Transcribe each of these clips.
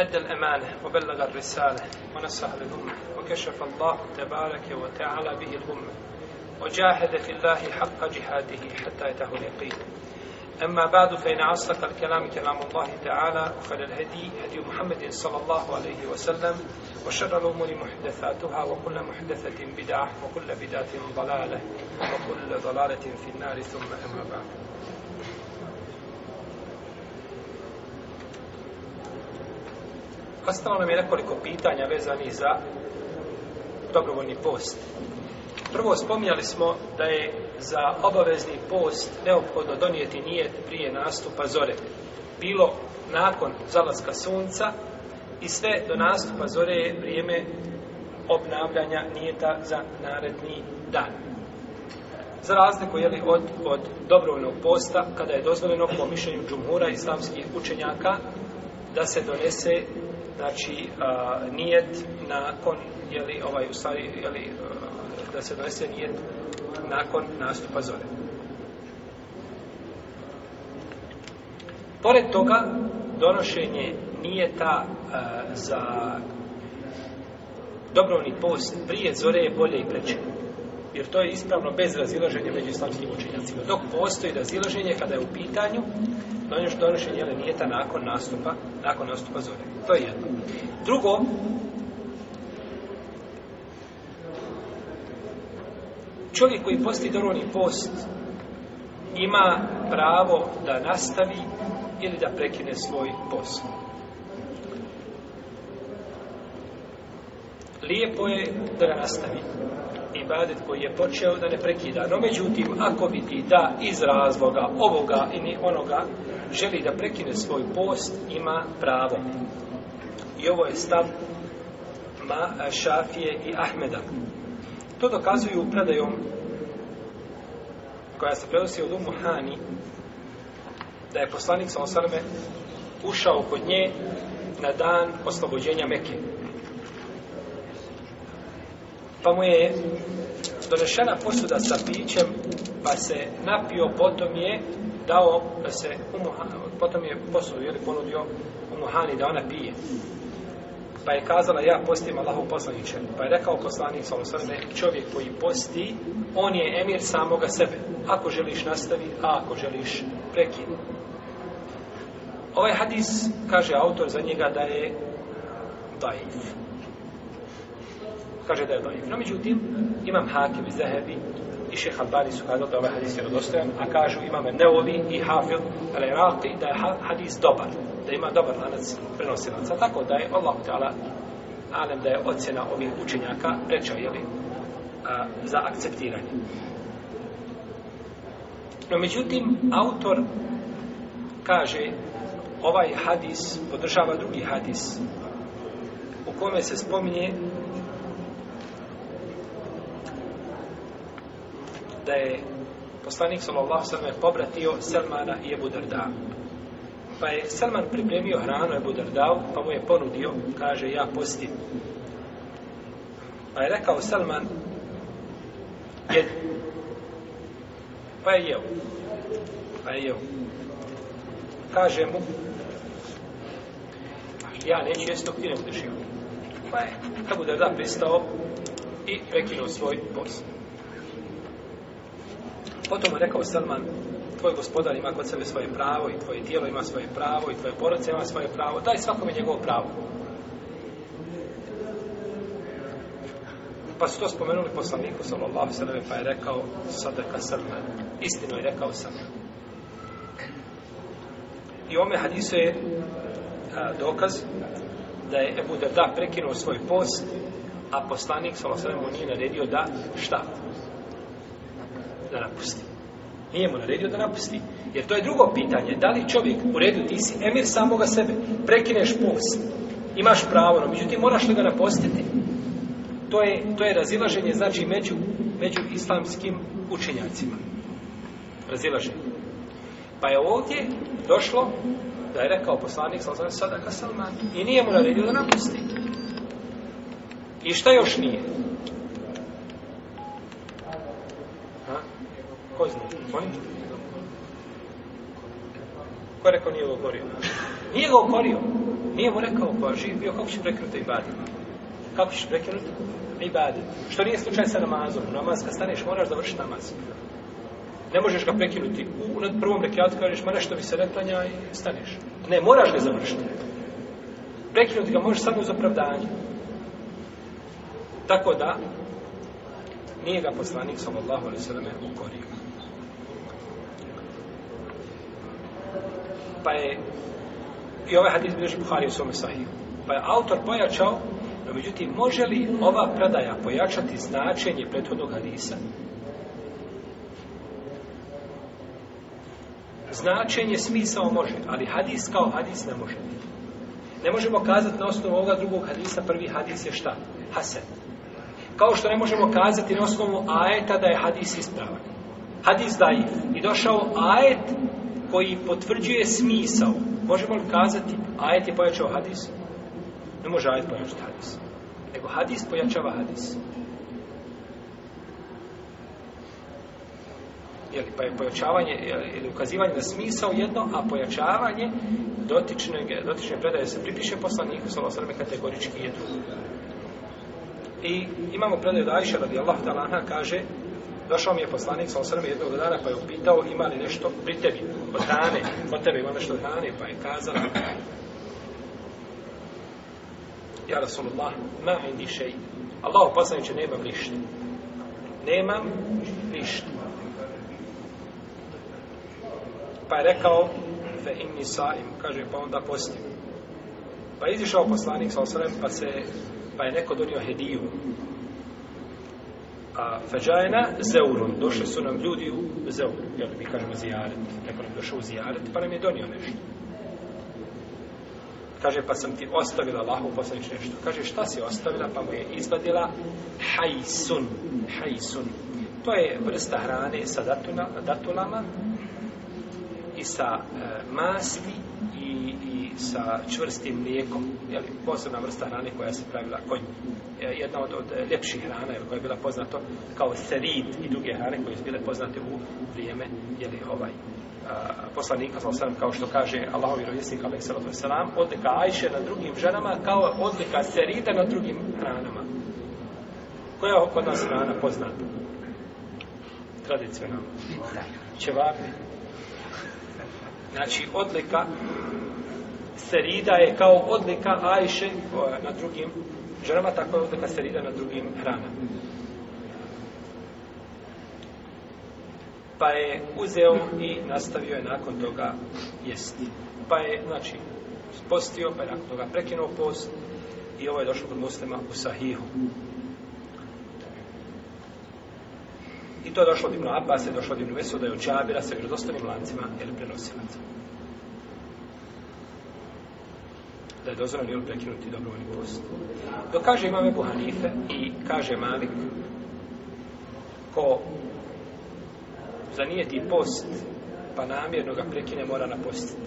أدى الأمانة وبلغ الرسالة ونصح للأمة وكشف الله تبارك وتعالى به الأمة وجاهد في الله حق جهاده حتى يته اليقين أما بعد فإن أصدق الكلام كلام الله تعالى وخير الهدي هدي محمد صلى الله عليه وسلم وشر الأمور محدثاتها وكل محدثة بدعة وكل بدعة ضلالة وكل ضلالة في النار ثم أما بعد Ostalo pa nam je nekoliko pitanja vezani za dobrovoljni post. Prvo, spominjali smo da je za obavezni post neophodno donijeti nijet prije nastupa zore. Bilo nakon zalaska sunca i sve do nastupa zore je vrijeme obnavljanja nijeta za naredni dan. Za razliku jeli, od, od dobrovoljnog posta, kada je dozvoljeno po mišljenju džumura islamskih učenjaka, da se donese znači a, nijet nakon je li ovaj u stvari je li da se donese nijet nakon nastupa zore. Pored toga donošenje nijeta a, za dobrovni post prije zore je bolje i preče jer to je ispravno bez razilaženja među islamskim učenjacima. Dok postoji razilaženje kada je u pitanju donješ donošenje ili nijeta nakon nastupa, nakon nastupa zore. To je jedno. Drugo, čovjek koji posti doroni post ima pravo da nastavi ili da prekine svoj post. Lijepo je da ga nastavi ibadet koji je počeo da ne prekida. No međutim, ako vidi da iz razloga ovoga i ni onoga želi da prekine svoj post, ima pravo. I ovo je stav Ma, Šafije i Ahmeda. To dokazuju predajom koja se prenosi od Umu Hani da je poslanik Salosarme ušao kod nje na dan oslobođenja Mekije pa mu je donešena posuda sa pićem, pa se napio, potom je dao da se umuhani, potom je posudu, jer je ponudio umuhani da ona pije. Pa je kazala, ja postim Allahu poslaniče. Pa je rekao poslanik, svala srme, čovjek koji posti, on je emir samoga sebe. Ako želiš nastavi, a ako želiš prekini. Ovaj hadis, kaže autor za njega, da je dajiv kaže da je dojiv. No, međutim, imam hakim i zahebi i šeha Albani su kazali da ovaj hadis je dostojan, a kažu imame Neovi i Hafil, ali Raki, da je hadis dobar, da ima dobar lanac prenosilaca, tako da je Allah ta'ala alem da je ocjena ovih učenjaka preča, jeli, a, za akceptiranje. No, međutim, autor kaže ovaj hadis podržava drugi hadis u kome se spominje da je poslanik sallallahu sallam je pobratio Selmana i Ebu Darda. Pa je Selman pripremio hranu Ebu Dardao, pa mu je ponudio, kaže, ja postim. Pa je rekao Selman, jedi. Pa je jeo. Pa je jeo. Kaže mu, ja neću jesti dok ti ne budeš jeo. Pa je Ebu Darda pristao i prekinuo svoj post. Potom rekao Salman, tvoj gospodar ima kod sebe svoje pravo i tvoje tijelo ima svoje pravo i tvoje porodce ima svoje pravo, daj svakome njegovo pravo. Pa su to spomenuli poslaniku, sallallahu sallam, pa je rekao sadaka Salman, istino je rekao sam. I ome hadisu je a, dokaz da je Ebu Darda prekinuo svoj post, a poslanik, sallallahu sallam, mu nije naredio da šta, da napusti. Nije mu naredio da napusti. Jer to je drugo pitanje. Da li čovjek u redu, ti si emir samoga sebe, prekineš post, imaš pravo, no međutim moraš li ga napustiti? To je, to je razilaženje, znači, među, među islamskim učenjacima. Razilaženje. Pa je ovdje došlo da je rekao poslanik Salzana Sadaka Salman i nije mu naredio da napusti. I šta još nije? Ko zna? Koji? Ko je rekao nije ga ukorio? Nije ga ukorio. Nije mu rekao ko pa je živ bio, kako će prekrenuti ibadit? Kako ćeš prekrenuti ibadit? Što nije slučaj sa namazom. Namaz, kad staneš, moraš da vrši namaz. Ne možeš ga prekinuti. U nad prvom rekiatu kažeš, ma nešto mi se ne planja i staneš. Ne, moraš ga završiti. Prekinuti ga možeš samo uz opravdanje. Tako da, nije ga poslanik sallallahu alejhi ve selleme ukorio. pa je i ovaj hadis bilježi Buhari u svome sahiju. Pa je autor pojačao, no međutim, može li ova predaja pojačati značenje prethodnog hadisa? Značenje, smisao može, ali hadis kao hadis ne može. Ne možemo kazati na osnovu ovoga drugog hadisa, prvi hadis je šta? Hasan. Kao što ne možemo kazati na osnovu ajeta da je hadis ispravan. Hadis daji. I došao ajet koji potvrđuje smisao. Možemo li kazati, ajet je pojačao hadis? Ne može ajet pojačati hadis. Nego hadis pojačava hadis. Jel, pa je pojačavanje, ili ukazivanje na smisao jedno, a pojačavanje dotičnog, dotične predaje se pripiše poslaniku, slovo sveme kategorički je drugo. I imamo predaju da Aisha radijallahu ta'ala kaže, došao mi je poslanik sa osrme jednog dana pa je upitao ima li nešto pri tebi od pa hrane, od tebe ima nešto od hrane, pa je kazala Ja Rasulullah, ma mi ni šeji. Allah poslanit će, nemam ništa. Nemam ništa. Pa je rekao, fe inni saim, kaže, pa onda postim. Pa je izišao poslanik sa osrem, pa, se, pa je neko donio hediju, A fađajena, zeurun, došli su nam ljudi u zeurun, jel, mi kažemo zijaret, neko nam došao u zijaret, pa nam je donio nešto. Kaže, pa sam ti ostavila lahu poslanič nešto. Kaže, šta si ostavila? Pa mu je izvadila hajsun, hajsun. To je vrsta hrane sa datuna, datulama, i sa e, masti i, i sa čvrstim mlijekom, jeli, posebna vrsta hrane koja se pravila konj. E, jedna od, od ljepših hrana jeli, koja je bila poznata kao serid i druge hrane koje su bile poznate u vrijeme jeli, ovaj, a, poslanika, sallam, kao što kaže Allahov i rovjesnik, ali sallam, sallam, odlika ajše na drugim ženama kao odlika serida na drugim hranama. Koja je kod nas hrana poznata? Tradicionalno. Čevapi znači odlika serida je kao odlika Ajše na drugim ženama, tako je odlika serida na drugim rana. Pa je uzeo i nastavio je nakon toga jesti. Pa je, znači, postio, pa je nakon toga prekinuo post i ovo je došlo kod muslima u sahihu. I to je došlo od Ibn Abbas, je došlo od Ibn Vesu, da je očabira sa vjerozostavim lancima ili prenosilaca. Da je dozvoljeno ili prekinuti dobrovoljni post. Dok kaže imam Ebu Hanife i kaže Malik, ko zanijeti post, pa namjerno ga prekine, mora napostiti.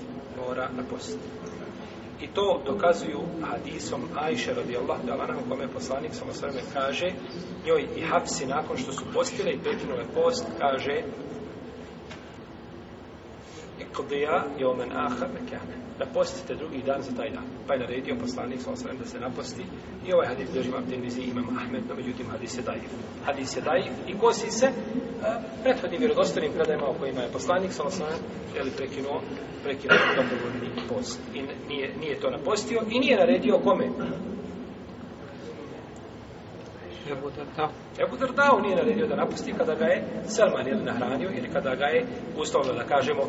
Mora napostiti. I to dokazuju hadisom Ajše radijallahu ta'ala anha, kome je poslanik sallallahu alejhi ve kaže: "Joj i Hafsi nakon što su postile i petinove post, kaže: iqdija jomen aha mekane. Napostite drugi dan za taj dan. Pa je naredio poslanik sa osrem da se naposti. I ovaj hadis bilježi vam te vizi imam Ahmed, no međutim hadis je dajiv. Hadis je dajiv i kosi se a, eh, prethodnim vjerodostanim predajima o kojima je poslanik sa osrem je li prekinuo, prekinuo dobrovoljni post. I nije, nije to napostio i nije naredio kome? Ebu Drdao. Ebu Drdao nije naredio da napusti kada ga je Selman ili nahranio ili kada ga je ustavno da kažemo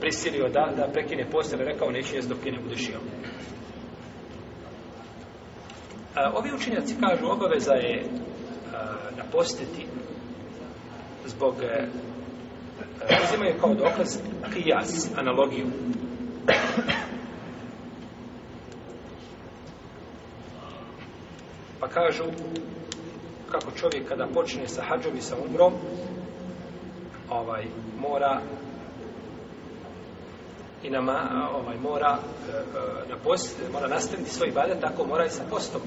prisilio da, da prekine postele, rekao neće jest dok je ne budeš jel. Ovi učinjaci kažu obaveza je a, napostiti zbog e, a, je kao dokaz kijas, analogiju. Pa kažu kako čovjek kada počne sa hađom i sa umrom ovaj, mora i nama ovaj mora e, e, na post mora nastaviti svoj ibadet tako mora i sa postom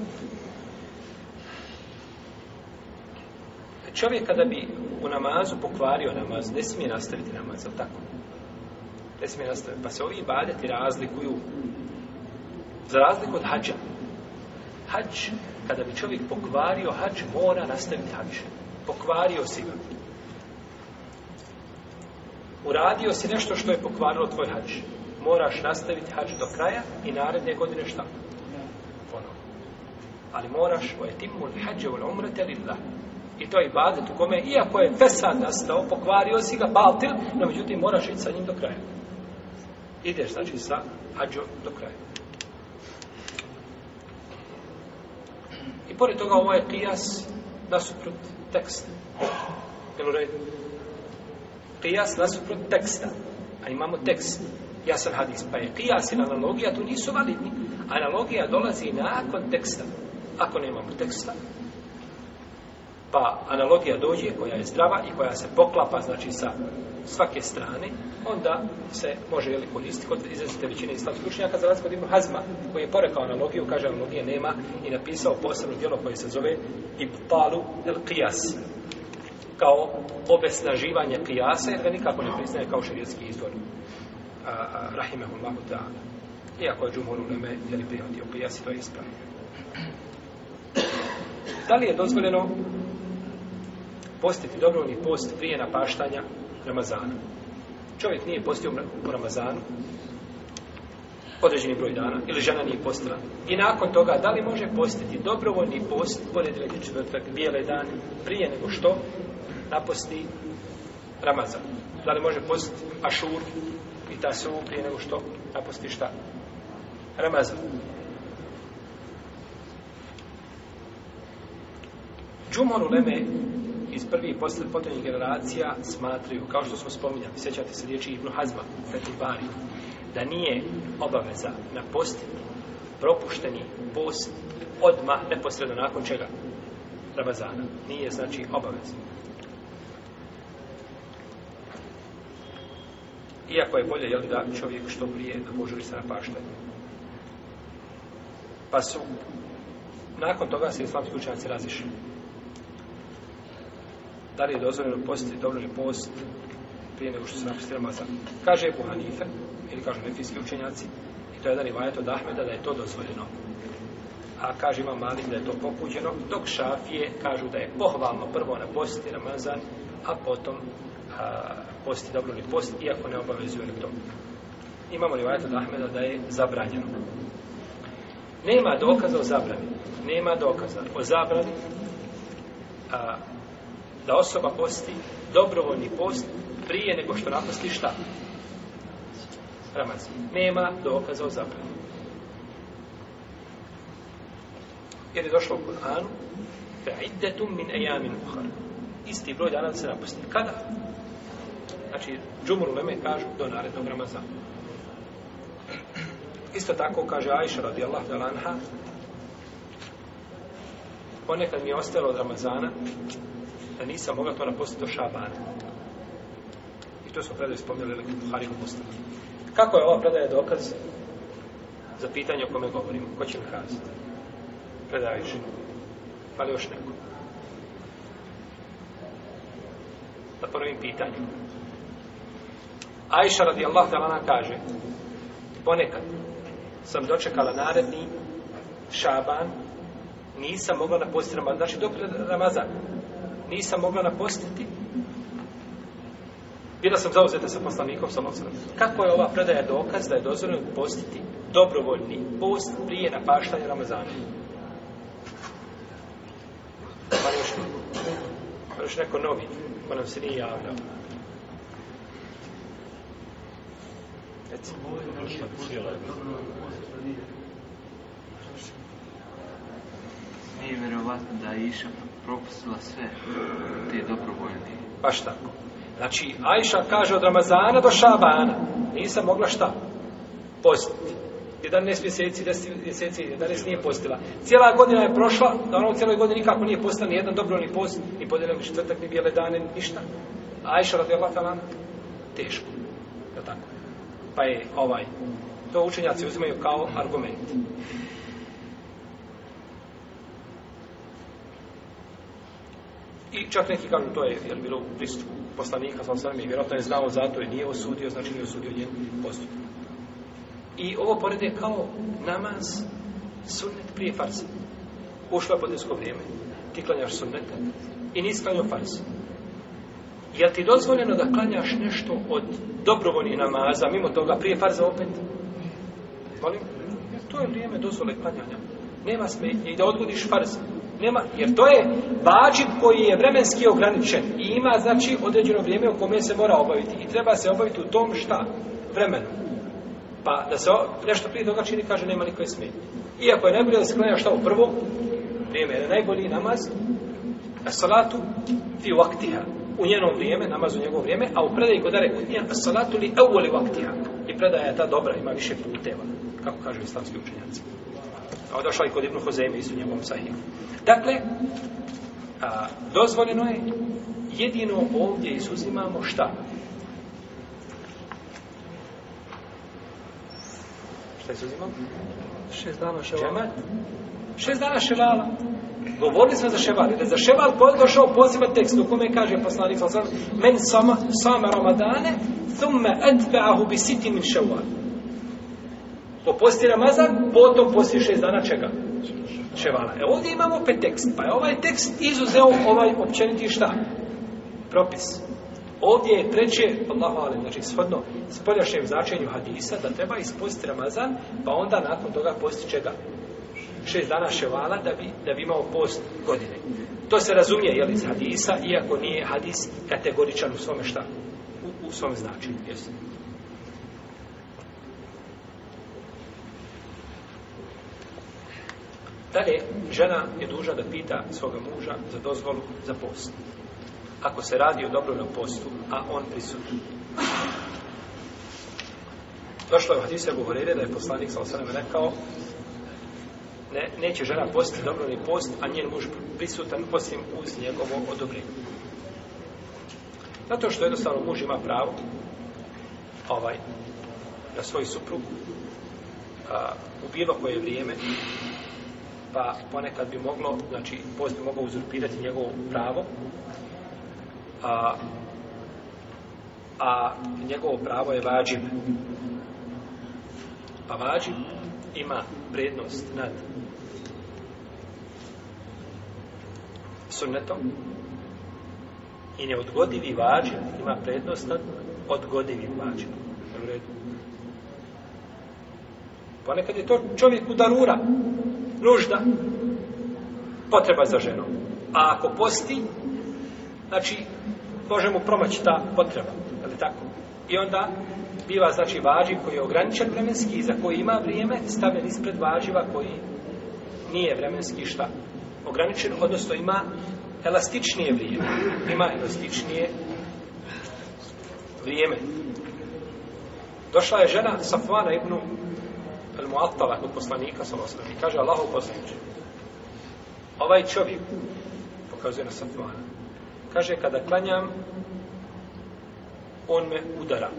čovjek kada bi u namazu pokvario namaz ne smije nastaviti namaz al tako ne smije nastaviti pa se ovi ibadeti razlikuju za razliku od hađa hađ kada bi čovjek pokvario hađ mora nastaviti hađ pokvario si ga uradio si nešto što je pokvarilo tvoj hađ. Moraš nastaviti hađ do kraja i naredne godine šta? Ponovno. Ali moraš o etimu li hađe u umrete lillah. I to je ibadet u kome, iako je fesad nastao, pokvario si ga baltil, no međutim moraš ići sa njim do kraja. Ideš, znači, sa hađom do kraja. I pored toga ovo je kijas nasuprot tekst. Jel u redu? kijas nasuprot teksta. A imamo tekst. Ja sam hadis, pa je kijas i analogija, tu nisu validni. Analogija dolazi nakon teksta. Ako nemamo teksta, pa analogija dođe koja je zdrava i koja se poklapa, znači sa svake strane, onda se može jeli koristiti kod izrazite većine islam slučnjaka za razgod Ibn Hazma, koji je porekao analogiju, kaže analogije nema i napisao posebno djelo koje se zove Ibtalu el-Qiyasi kao obesnaživanje kijasa, jer ga nikako ne priznaje kao šarijetski izvor. Rahimehullahu ta'ala. Iako je džumhur u neme, jer je prihodio kijas i to je ispravio. Da li je dozvoljeno postiti dobrovni post prije napaštanja Ramazana? Čovjek nije postio u Ramazanu, određeni broj dana, ili žena nije postila. I nakon toga, da li može postiti dobrovoljni post, pored ili četvrtak, bijele dane, prije nego što naposti Ramazan. Da li može postiti Ašur i ta suvu prije nego što naposti šta? Ramazan. Džumor Leme iz prvi i posle potrednjih generacija smatraju, kao što smo spominjali, sjećate se riječi Ibnu Hazma, Fethi Bari, da nije obaveza na post propušteni post odmah, neposredno nakon čega? Ramazana. Nije, znači, obavezno. Iako je bolje, jel, da čovjek što prije požuri se na paštanje. Pa su, nakon toga se islamski učenjaci razišli. Da li je dozvoljeno postiti dobrođe post prije nego što se napusti Ramazan? Kaže Ebu Hanife, ili kažu nefijski učenjaci, i to je jedan rivajat od Ahmeda da je to dozvoljeno. A kaže ima Malik da je to pokuđeno, dok šafije kažu da je pohvalno prvo napustiti Ramazan, a potom a, posti dobro li post, iako ne obavezuje ni to. Imamo li vajat od Ahmeda da je zabranjeno. Nema dokaza o zabrani. Nema dokaza o zabrani a, da osoba posti dobrovoljni post prije nego što napusti šta? Ramaz. Nema dokaza o zabrani. Jer je došlo u Kur'anu fe iddetum min ejamin uhar. Isti broj dana da se napusti. Kada? znači džumur uleme kažu do narednog Ramazana. Isto tako kaže Aisha radijallahu ta'ala anha ponekad mi je ostalo od Ramazana da nisam mogla to napostiti do Šabana. I to su predaje spomnjali ili Buhari u Mustafa. Kako je ova predaja dokaz za pitanje o kome govorimo? Ko će mi kazati? Predajuši. Pa li još neko? Da ponovim pitanje. Ajša radijallahu ta'ala kaže ponekad sam dočekala naredni šaban nisam mogla napostiti Ramazan znači dok Ramazan nisam mogla napostiti bila sam zauzeta sa poslanikom sa Mocerom kako je ova predaja dokaz da je dozvoljeno postiti dobrovoljni post prije napaštanja Ramazana pa još neko novi ko nam se nije javljao Reci. Nije vjerovatno da je Iša propustila sve te dobrovoljne. Baš tako. Znači, Ajša kaže od Ramazana do Šabana. Nisam mogla šta? Postiti. 11 mjeseci, 10 mjeseci, 11 nije postila. Cijela godina je prošla, na onom cijeloj godini nikako nije postila ni jedan dobro, ni post, ni podeljeno četvrtak, ni bijele dane, ništa. A Ajša radi Allah teško pa je ovaj to učenjaci uzimaju kao argument i čak neki kažu to je jer bilo u pristupu poslanika sam sam i vjerojatno je znao zato i nije osudio znači nije osudio njen postup i ovo porede kao namaz sunnet prije farsa ušlo je podijesko vrijeme ti klanjaš sunnete i nisi klanio farsa Je ti dozvoljeno da klanjaš nešto od dobrovoljnih namaza, mimo toga prije farza opet? Molim? To je vrijeme dozvole klanjanja. Nema smetnje i da odgodiš farz. Nema, jer to je vađib koji je vremenski ograničen i ima znači određeno vrijeme u kome se mora obaviti i treba se obaviti u tom šta vremenu. Pa da se o, nešto prije toga čini, kaže, nema nikoj smetnje. Iako je najbolje da se klanjaš šta u prvo, vrijeme je najbolji namaz, a salatu fi waktiha, u njeno vrijeme, namaz u njegovo vrijeme, a u predaji kod Are Kutnija, salatu li evoli vaktija. I predaja je ta dobra, ima više puteva, kako kažu islamski učenjaci. A odašla i kod Ibnu Hozemi i su njegovom sahiju. Dakle, a, dozvoljeno je, jedino ovdje izuzimamo šta? Šta izuzimamo? Šest dana ševala. Džemat? Šest dana ševala. Govorili smo za ševal, jer je za ševal došao poziva tekst u kome kaže poslanik sa osam, men sama, sama ramadane, thumme edbe'ahu bi siti min ševal. Ko posti Ramazan, potom posti šest dana čega? Ševala. E ovdje imamo opet tekst, pa je ovaj tekst izuzeo ovaj općeniti šta? Propis. Ovdje je treće, Allahu alim, znači shodno, spoljašnjem značenju hadisa, da treba isposti Ramazan, pa onda nakon toga posti čega? Ševala šest dana ševala da bi, da bi imao post godine. To se razumije jel, iz hadisa, iako nije hadis kategoričan u svome šta? U, u svome značaju. Jesu. Dalje, žena je duža da pita svoga muža za dozvolu za post. Ako se radi o dobrovnom postu, a on prisutni. Došlo je u hadise govorire da je poslanik sa osanem rekao ne, neće žena posti dobro ni post, a njen muž prisutan osim uz njegovo odobrenje. Zato što jednostavno muž ima pravo ovaj, na svoju suprugu a, u bilo koje vrijeme pa ponekad bi moglo, znači post bi mogao uzurpirati njegovo pravo a, a njegovo pravo je vađib pa vađib ima prednost nad sunnetom i neodgodivi vađen ima prednost nad odgodivim vađenom. U redu. Ponekad je to čovjek udarura, nužda, potreba za ženom. A ako posti, znači, može mu promaći ta potreba. Je li tako? I onda biva znači važiv koji je ograničen vremenski za koji ima vrijeme stavljen ispred važiva koji nije vremenski šta ograničen odnosno ima elastičnije vrijeme ima elastičnije vrijeme došla je žena Safvana ibn al-Muattala kod poslanika sallallahu alejhi kaže Allahu poslanice ovaj čovjek pokazuje na Safvana kaže kada klanjam on me udara.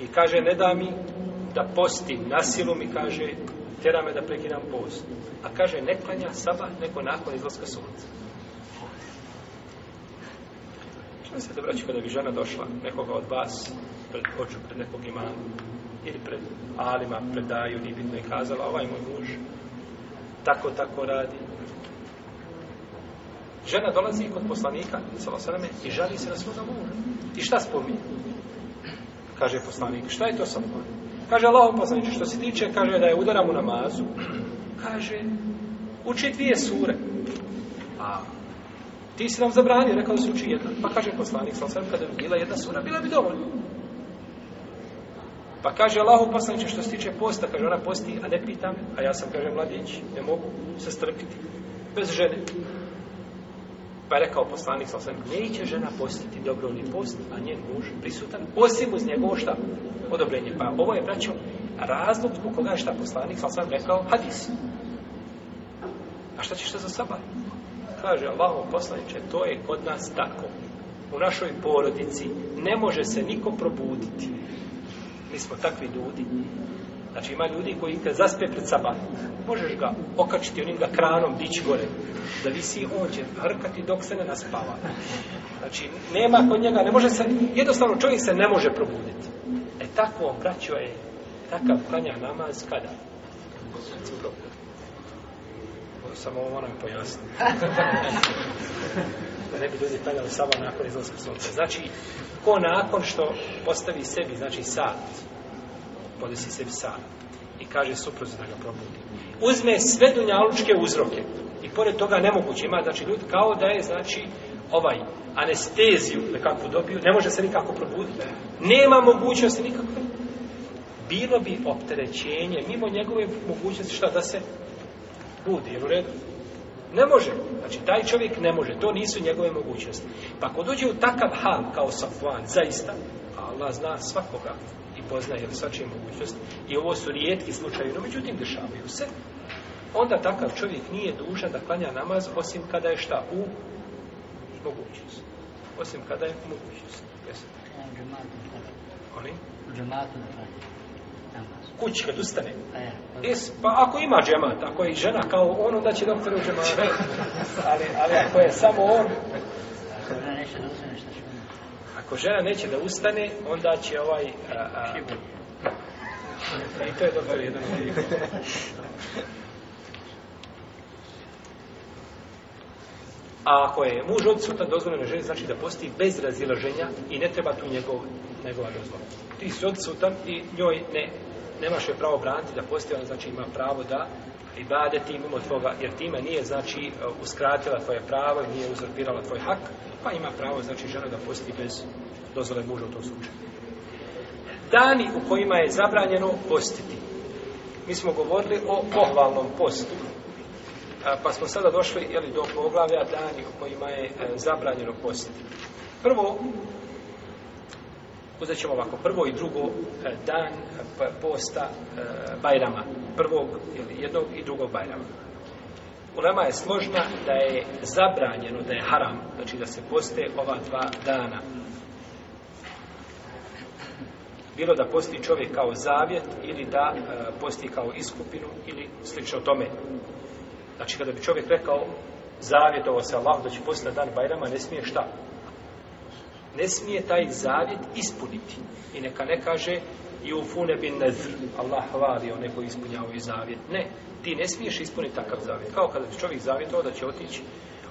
I kaže, ne da mi da postim na silu, mi kaže, tjera me da prekidam post. A kaže, ne klanja saba neko nakon izlaska sunca. Što se da vraći kada bi žena došla nekoga od vas, pred oču, pred nekog imana, ili pred alima, pred daju, nije bitno je kazala, ovaj moj muž, tako, tako radi, Žena dolazi kod poslanika, salasaleme, i žali se na svoga muža. I šta spominje? Kaže poslanik, šta je to sa mnom? Kaže Allah poslanik, što se tiče, kaže da je udaram u namazu. Kaže, uči dvije sure. A ti si nam zabranio, rekao da se uči jedna. Pa kaže poslanik, salasaleme, kada bi bila jedna sura, bila bi dovoljna. Pa kaže Allahu poslanče što se tiče posta, kaže ona posti, a ne pita me, a ja sam, kaže, mladić, ne mogu se strpiti, bez žene. Pa je rekao poslanik sa osam, neće žena postiti dobrovni post, a njen muž prisutan, osim uz njegovo šta? Odobrenje. Pa ovo je, braćo, razlog zbog koga je šta poslanik sa osam rekao, hadis. A šta ćeš da za saba? Kaže, Allahom poslaniče, to je kod nas tako. U našoj porodici ne može se niko probuditi. Mi smo takvi ljudi. Znači ima ljudi koji te zaspe pred saban. Možeš ga okačiti onim ga kranom, dići gore. Da visi, on će hrkati dok se ne naspava. Znači, nema kod njega, ne može se, jednostavno čovjek se ne može probuditi. E tako on braćo je, takav kranja namaz, kada? Kad se probudio. Samo ovo moram pojasniti. da ne bi ljudi kranjali saban nakon izlaska sunca. Znači, ko nakon što postavi sebi, znači sat, podesi sebi san i kaže supruzi da ga probudi. Uzme sve dunjalučke uzroke i pored toga nemoguće ima, znači ljudi kao da je, znači, ovaj anesteziju nekakvu dobiju, ne može se nikako probuditi. Nema mogućnosti nikakve. Bilo bi opterećenje, mimo njegove mogućnosti šta da se budi, jer u redu. Ne može. Znači, taj čovjek ne može. To nisu njegove mogućnosti. Pa ko dođe u takav hal kao Safuan, zaista, Allah zna svakoga poznaje ili svačije mogućnost i ovo su rijetki slučaje, no međutim dešavaju se, onda takav čovjek nije dužan da klanja namaz osim kada je šta u mogućnost. Osim kada je u mogućnost. Jesu? Oni? Džematu na klanju. Kući kad ustane. Pa- es, pa ako ima džemat, ako je žena kao on, onda će doktor u džematu. Ali, ali ako je samo on... Ako je neće da ustane, šta će? Ako žena neće da ustane, onda će ovaj... A, a, I to je doktor jedan od A ako je muž odsutan dozvoljeno ženi, znači da posti bez razilaženja i ne treba tu njegov, njegova dozvola. Ti si odsutan i njoj ne, nemaš je pravo braniti da posti, ona znači ima pravo da ibadeti mimo tvoga, jer time nije, znači, uskratila tvoje pravo i nije uzurpirala tvoj hak, pa ima pravo, znači, žena da posti bez dozvole muža u tom slučaju. Dani u kojima je zabranjeno postiti. Mi smo govorili o pohvalnom postu, pa smo sada došli, jeli, do poglavlja dani u kojima je e, zabranjeno postiti. Prvo, uzet ćemo ovako, prvo i drugo e, dan e, pa, posta e, Bajrama, prvog ili jednog i drugog Bajrama. Ulema je složna da je zabranjeno, da je haram, znači da se poste ova dva dana. Bilo da posti čovjek kao zavjet ili da posti kao iskupinu ili slično tome. Znači kada bi čovjek rekao zavjetovo se Allah da će posti na dan Bajrama, ne smije šta? ne smije taj zavjet ispuniti. I neka ne kaže i u fune bin nezr, Allah hvali one koji ispunjavaju zavjet. Ne, ti ne smiješ ispuniti takav zavjet. Kao kada bi čovjek zavjetovao da će otići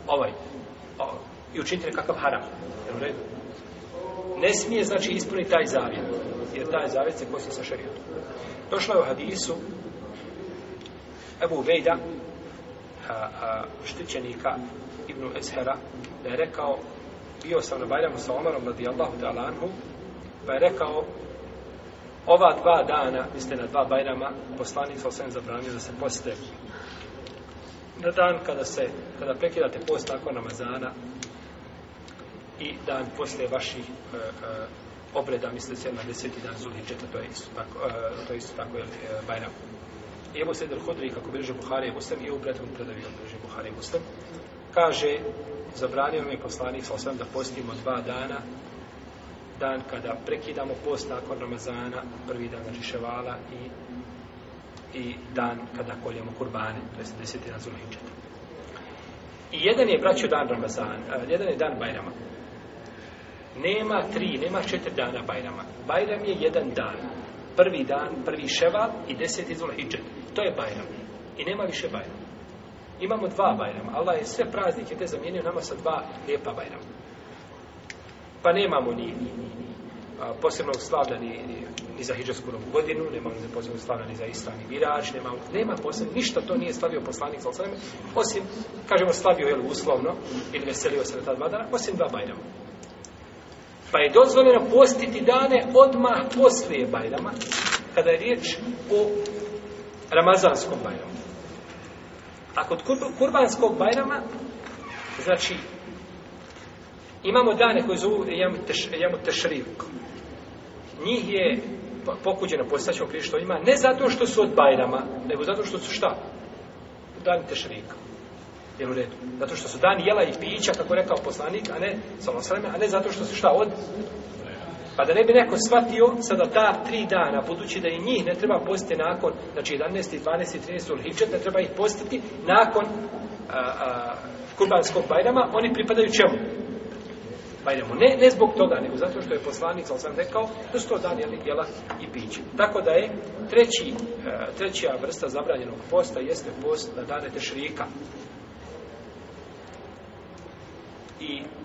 ovaj, o, i učiniti nekakav haram. Jer u redu? Ne smije, znači, ispuniti taj zavjet. Jer taj zavjet se kosi sa šarijetom. Došlo je u hadisu Ebu Vejda, a, a, štićenika Ibnu Ezhera, da je rekao bio sam na Bajramu sa Omarom radijallahu ta'ala anhu, pa je rekao, ova dva dana, mislite na dva Bajrama, poslanik sa osvijem zabranio da se poste. Na dan kada se, kada prekidate post nakon Ramazana i dan poslije vaših uh, uh, obreda, mislite se na deseti dan zuli četa, to je isto tako, uh, to je isto tako, jel, uh, Bajram. I evo se Edel Hodri, kako bilože Buhari i Muslim, i u predvom predavio bilože Buhari i Muslim, kaže zabranio mi je poslanik sa osam da postimo dva dana dan kada prekidamo post nakon Ramazana, prvi dan znači ševala i, i dan kada koljemo kurbane, to je deseti dan Zulhidžeta. I jedan je, braću, dan Ramazana, e, jedan je dan Bajrama. Nema tri, nema četiri dana Bajrama. Bajram je jedan dan. Prvi dan, prvi ševal i deseti Zulhidžeta. To je Bajram. I nema više Bajrama imamo dva bajrama. Allah je sve praznike te zamijenio nama sa dva lijepa bajrama. Pa nemamo ni, ni, ni, ni a, posebnog slavlja ni, ni, ni za hiđarsku novu godinu, nemamo ni za posebnog slavlja ni za islam i virač, nema, nema posebno, ništa to nije slavio poslanik sa osvrame, osim, kažemo, slavio je uslovno ili veselio se na ta dva dana, osim dva bajrama. Pa je dozvoljeno postiti dane odmah poslije bajrama, kada je riječ o Ramazanskom bajramu. A kod kurbanskog bajrama, znači, imamo dane koje zovu jemu tešrivku. Njih je pokuđeno postaćemo prije što ima, ne zato što su od bajrama, nego zato što su šta? Dan tešrivka. Jel u redu? Zato što su dan jela i pića, kako rekao poslanik, a ne, salam sveme, a ne zato što su šta od Pa da ne bi neko shvatio sada ta tri dana, budući da i njih ne treba postiti nakon, znači 11. 12. 13. ulhičet, ne treba ih postiti nakon a, a, kurbanskog bajrama, oni pripadaju čemu? Bajramu. Ne, ne zbog toga, nego zato što je poslanik, ali sam rekao, da su to dani ali djela i piće. Tako da je treći, a, treća vrsta zabranjenog posta jeste post na dane Tešrika. Da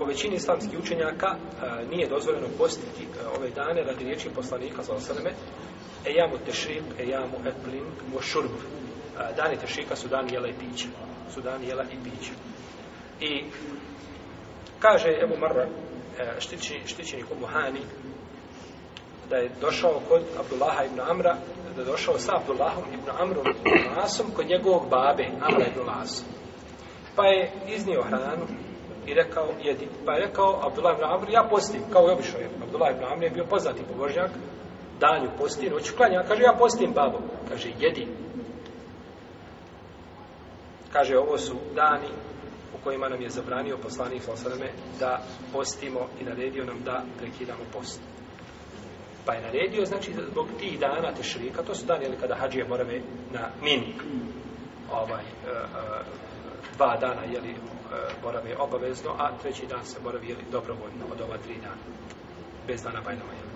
po većini islamskih učenjaka a, e, nije dozvoljeno postiti a, e, ove dane radi riječi poslanika za osaleme ejamu tešrik, ejamu eplin, mošurb. E, dane tešrika su dan jela i pića. Su dan jela i pića. I kaže Ebu Marra, štićenik u Muhani, da je došao kod Abdullaha ibn Amra, da je došao sa Abdullahom ibn Amrom ibn Lasom kod njegovog babe, Amra ibn Lasom. Pa je iznio hranu i rekao jedi. Pa je rekao Abdullah ibn Amr, ja postim, kao i obišao je. Abdullah ibn Amr je bio poznati pobožnjak, danju posti, noću klanja, kaže ja postim babo, kaže jedi. Kaže ovo su dani u kojima nam je zabranio poslanik Fosaleme da postimo i naredio nam da prekidamo post. Pa je naredio, znači, zbog tih dana tešrika, to su dani kada hađije morave na mini. Ovaj, uh, uh, dva dana jeli, e, borave obavezno, a treći dan se boravi jeli, dobrovoljno od ova tri dana, bez dana Bajrama. Jeli.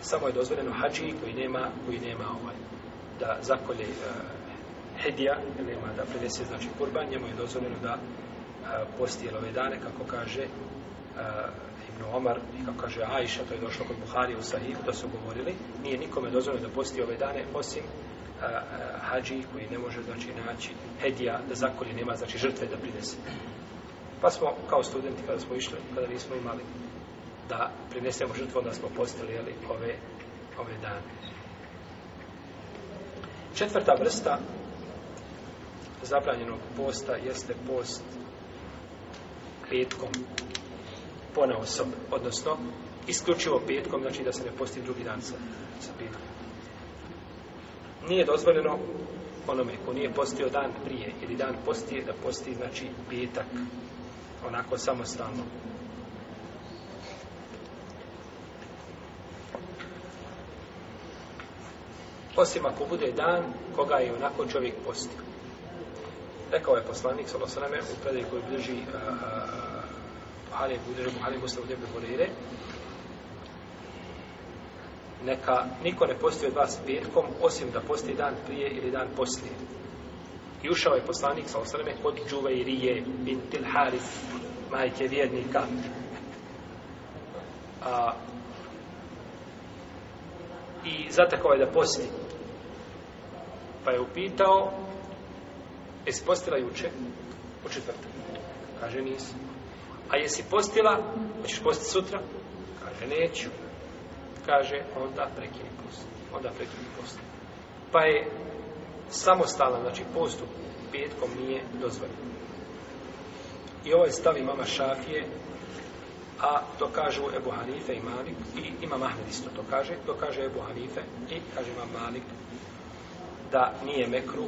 Samo je dozvoljeno hađi koji nema, koji nema ovaj, da zakolje uh, hedija, nema da prinese znači kurban, njemu je dozvoljeno da uh, e, postije ove dane, kako kaže uh, Ibn Omar i kako kaže Ajša, to je došlo kod Buhari u Sahih, da su govorili, nije nikome dozvoljeno da postije ove dane, osim hađi koji ne može znači naći hedija da zakolje nema znači žrtve da prinese. Pa smo kao studenti kada smo išli, kada nismo imali da prinesemo žrtvu, onda smo postali jeli, ove, ove dane. Četvrta vrsta zabranjenog posta jeste post petkom pone osobe, odnosno isključivo petkom, znači da se ne posti drugi dan sa, sa petkom nije dozvoljeno onome ko nije postio dan prije ili dan postije da posti znači petak onako samostalno osim ako bude dan koga je onako čovjek postio rekao je poslanik sa osaname u predaj koji bliži Buhari, Buhari, Buhari, Buhari, Buhari, Buhari, Buhari, neka niko ne posti od vas petkom, osim da posti dan prije ili dan poslije. I ušao je poslanik sa osreme kod Džuvejrije bin Tilharif, majke vjernika. A, I zatekao je da posti. Pa je upitao, jesi postila juče? U četvrtak. Kaže, nisi. A jesi postila? Hoćeš posti sutra? Kaže, neću kaže, onda prekini post. Onda prekini post. Pa je samostalno, znači postup petkom nije dozvoljeno. I ovo je stavi mama Šafije, a to kažu Ebu Hanife i Malik, i ima Mahmed isto to kaže, to kaže Ebu Hanife i kaže vam Malik, da nije mekru,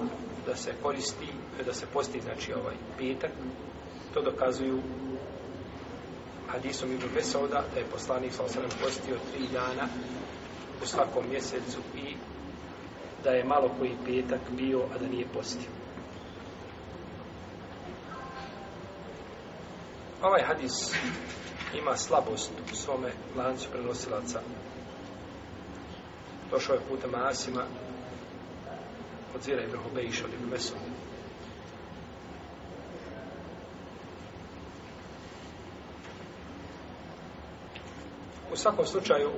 da se koristi, da se posti, znači ovaj petak, to dokazuju hadisom Ibn Mesauda da je poslanik sa osanem postio tri dana u svakom mjesecu i da je malo koji petak bio, a da nije postio. Ovaj hadis ima slabost u svome lancu prenosilaca. Došao je putem Asima od Zira Ibrahobeiša od Ibn Mesauda. U svakom slučaju,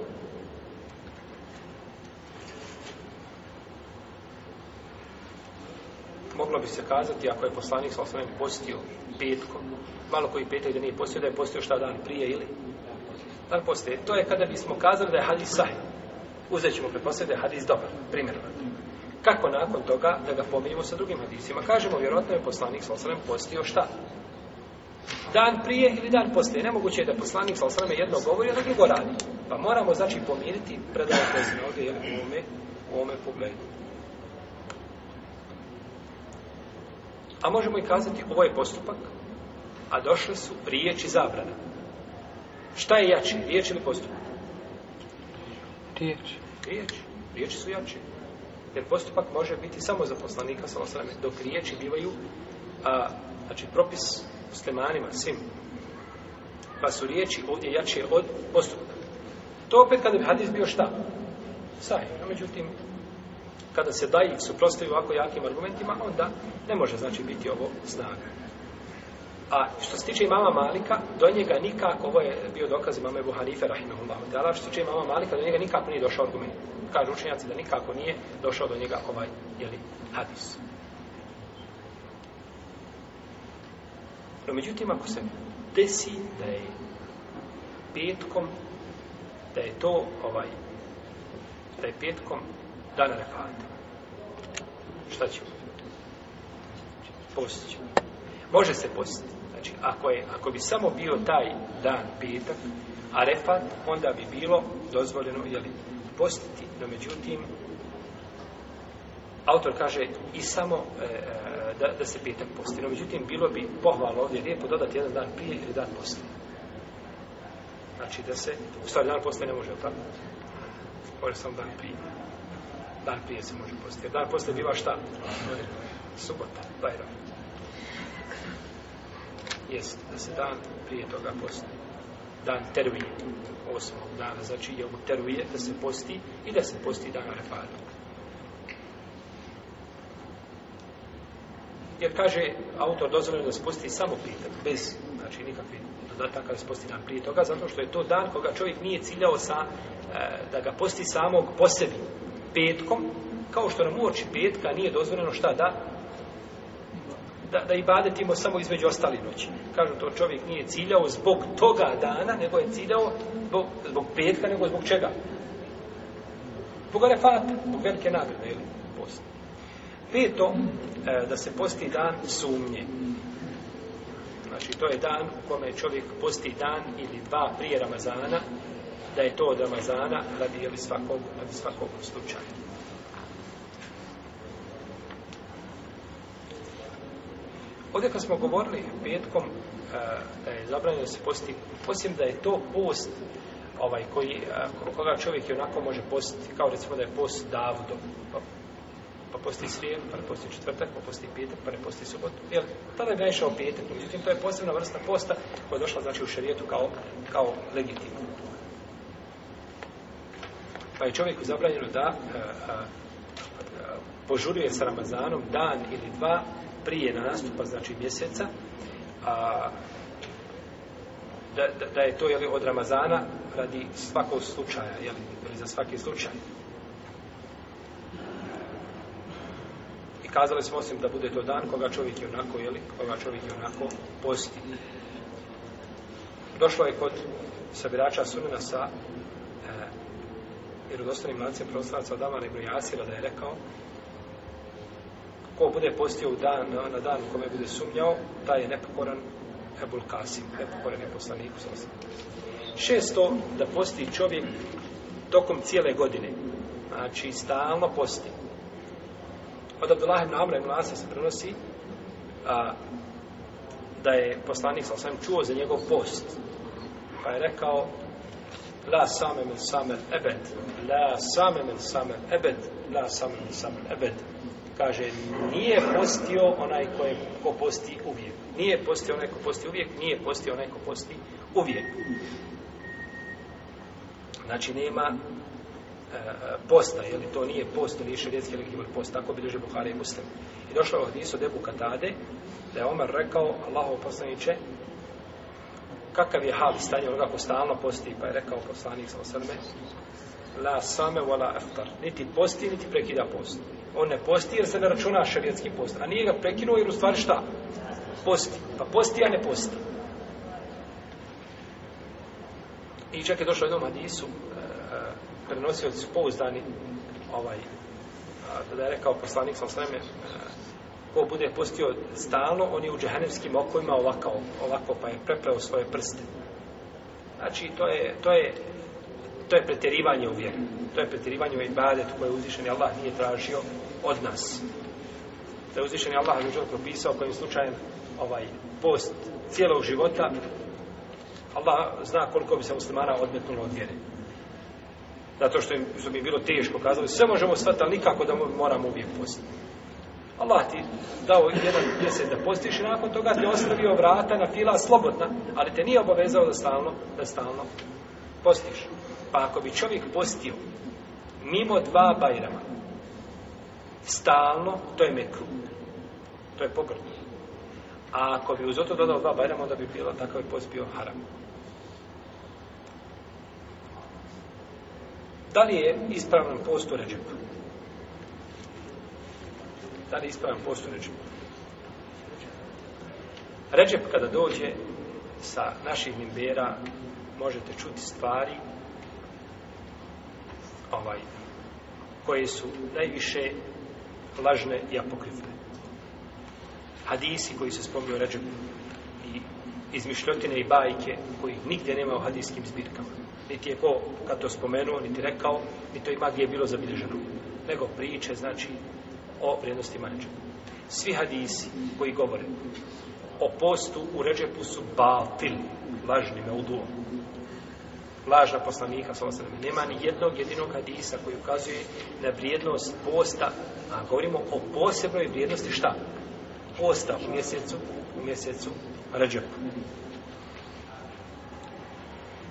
moglo bi se kazati, ako je poslanik sa osnovim postio petkom, malo koji petak da nije postio, da je postio šta dan prije ili dan postoje. To je kada bismo kazali da je hadis sahih. Uzet ćemo pretpostaviti da je hadis dobar, primjer. Kako nakon toga da ga pomijemo sa drugim hadisima? Kažemo, vjerojatno je poslanik sa osnovim postio šta? dan prije ili dan poslije. Nemoguće je da poslanik sa osrame jedno govori, a drugo radi. Pa moramo, znači, pomiriti predaje koje se ovdje u ovome, u ovome pogledu. A možemo i kazati, ovo je postupak, a došle su riječi zabrana. Šta je jače, riječ ili postupak? Riječ. Riječ. Riječi su jače. Jer postupak može biti samo za poslanika sa osrame, dok riječi bivaju, a, znači, propis muslimanima, svim. Pa su riječi ovdje jače od postupka. To opet kada bi hadis bio šta? Sahih. A međutim, kada se daji suprostavi ovako jakim argumentima, onda ne može znači biti ovo snaga. A što se tiče imama Malika, do njega nikako, ovo je bio dokaz imama Ebu Hanife, rahimahullah, da ali što se tiče imama Malika, do njega nikako nije došao argument. Kažu učenjaci da nikako nije došao do njega ovaj, jeli, hadis. Hadis. No, međutim, ako se desi da je petkom, da je to ovaj, da je petkom dan refata. Šta ćemo? Postit ćemo. Može se postiti. Znači, ako, je, ako bi samo bio taj dan petak, a refat, onda bi bilo dozvoljeno, jeli, postiti. No, međutim, autor kaže i samo e, e, da, da se petak posti. No, međutim, bilo bi pohvalo ovdje lijepo dodati jedan dan prije ili dan poslije. Znači da se, u stvari dan poslije ne može, jel tako? Može samo dan prije. Dan prije se može postiti. Dan poslije biva šta? Subota, daj rad. Jest, da se dan prije toga posti. Dan tervije, osmog dana, znači je u tervije, da se posti i da se posti dan refadnog. jer kaže autor dozvoljeno da spusti samo plitak, bez znači nikakvih dodataka da spusti dan prije toga, zato što je to dan koga čovjek nije ciljao sa, e, da ga posti samog po sebi petkom, kao što nam uoči petka nije dozvoljeno šta da da, da ibadetimo samo između ostali noći. Kažu to čovjek nije ciljao zbog toga dana, nego je ciljao zbog, zbog petka, nego zbog čega? Zbog arefata, zbog velike nagrade, ili posti. Peto, e, da se posti dan sumnje. Znači, to je dan u kome čovjek posti dan ili dva prije Ramazana, da je to od Ramazana radi ili svakog, radi svakog slučaja. Ovdje kad smo govorili petkom e, da je zabranjeno se posti, posim da je to post ovaj koji e, koga čovjek i onako može postiti kao recimo da je post Davudov pa posti srijedu, pa ne posti četvrtak, pa posti petak, pa ne posti subotu. Jel, tada je najšao petak, međutim, to je posebna vrsta posta koja je došla, znači, u šarijetu kao, kao legitimu. Pa je čovjeku zabranjeno da a, a, a, požuruje sa Ramazanom dan ili dva prije na nastupa, znači mjeseca, a, da, da, da je to jeli, od Ramazana radi svakog slučaja, jeli, ili za svaki slučaj. kazali smo osim da bude to dan koga čovjek je onako, jeli, koga čovjek je onako posti. Došlo je kod sabirača sunina sa e, irodostanim lancem prostoraca od Amara Ibn Jasira da je rekao ko bude postio u dan, na, na dan u kome bude sumnjao, taj je nepokoran Ebul Kasim, nepokoran je poslaniku sa osim. Šesto, da posti čovjek tokom cijele godine, znači stalno posti od Abdullah ibn Amra ibn Asa se prenosi a, da je poslanik sa osam čuo za njegov post pa je rekao la same min samel ebed la same min samel ebed la same min samel ebed kaže nije postio onaj koje, ko posti uvijek nije postio onaj ko posti uvijek nije postio onaj ko posti uvijek znači nema E, posta, je li to nije post, ili više rijetki ili kibur post, tako bilježe Buhari i Muslim. I došlo od Isu debu Katade, da je Omer rekao, Allahov poslaniće, kakav je hal stanje onoga ko stalno posti, pa je rekao poslanik sa osrme, la same wala aftar, niti posti, niti prekida post. On ne posti jer se ne računa šarijetski post, a nije ga prekinuo jer u stvari šta? Posti. Pa posti, a ne posti. I čak je došlo jednom hadisu, prenosioci su pouzdani ovaj tada je rekao poslanik sa sveme e, ko bude postio stalno on je u džehennemskim okovima ovako, ovako pa je prepreo svoje prste znači to je to je to je pretjerivanje u vjeru to je pretjerivanje u ibadet koje je uzvišen Allah nije tražio od nas da je uzvišen Allah je uđer propisao kojim slučajem ovaj post cijelog života Allah zna koliko bi se muslimana odmetnulo od vjere zato što im, što im je bilo teško kazali, sve možemo svati, ali nikako da moramo uvijek postiti. Allah ti dao jedan mjesec da postiš i nakon toga te ostavio vrata na fila slobodna, ali te nije obavezao da stalno, da stalno postiš. Pa ako bi čovjek postio mimo dva bajrama, stalno, to je mekru. To je pogrdno. A ako bi uz oto dodao dva bajrama, onda bi bilo takav post bio haram. Da li je ispravan post u Ređepu? Da li je ispravan post u Ređepu? Ređep kada dođe sa naših mimbera možete čuti stvari ovaj, koje su najviše lažne i apokrifne. Hadisi koji se spomljaju Ređepu i izmišljotine i bajke koji nigdje nema u hadijskim zbirkama niti je ko kad to spomenuo, niti rekao, ni to ima gdje bilo zabilježeno. Nego priče, znači, o vrijednosti manjeđa. Svi hadisi koji govore o postu u Ređepu su batil, lažni me udulom. Lažna poslanika, sa osnovim, nema ni jednog jedinog hadisa koji ukazuje na vrijednost posta, a govorimo o posebnoj vrijednosti šta? Posta u mjesecu, u mjesecu Ređepu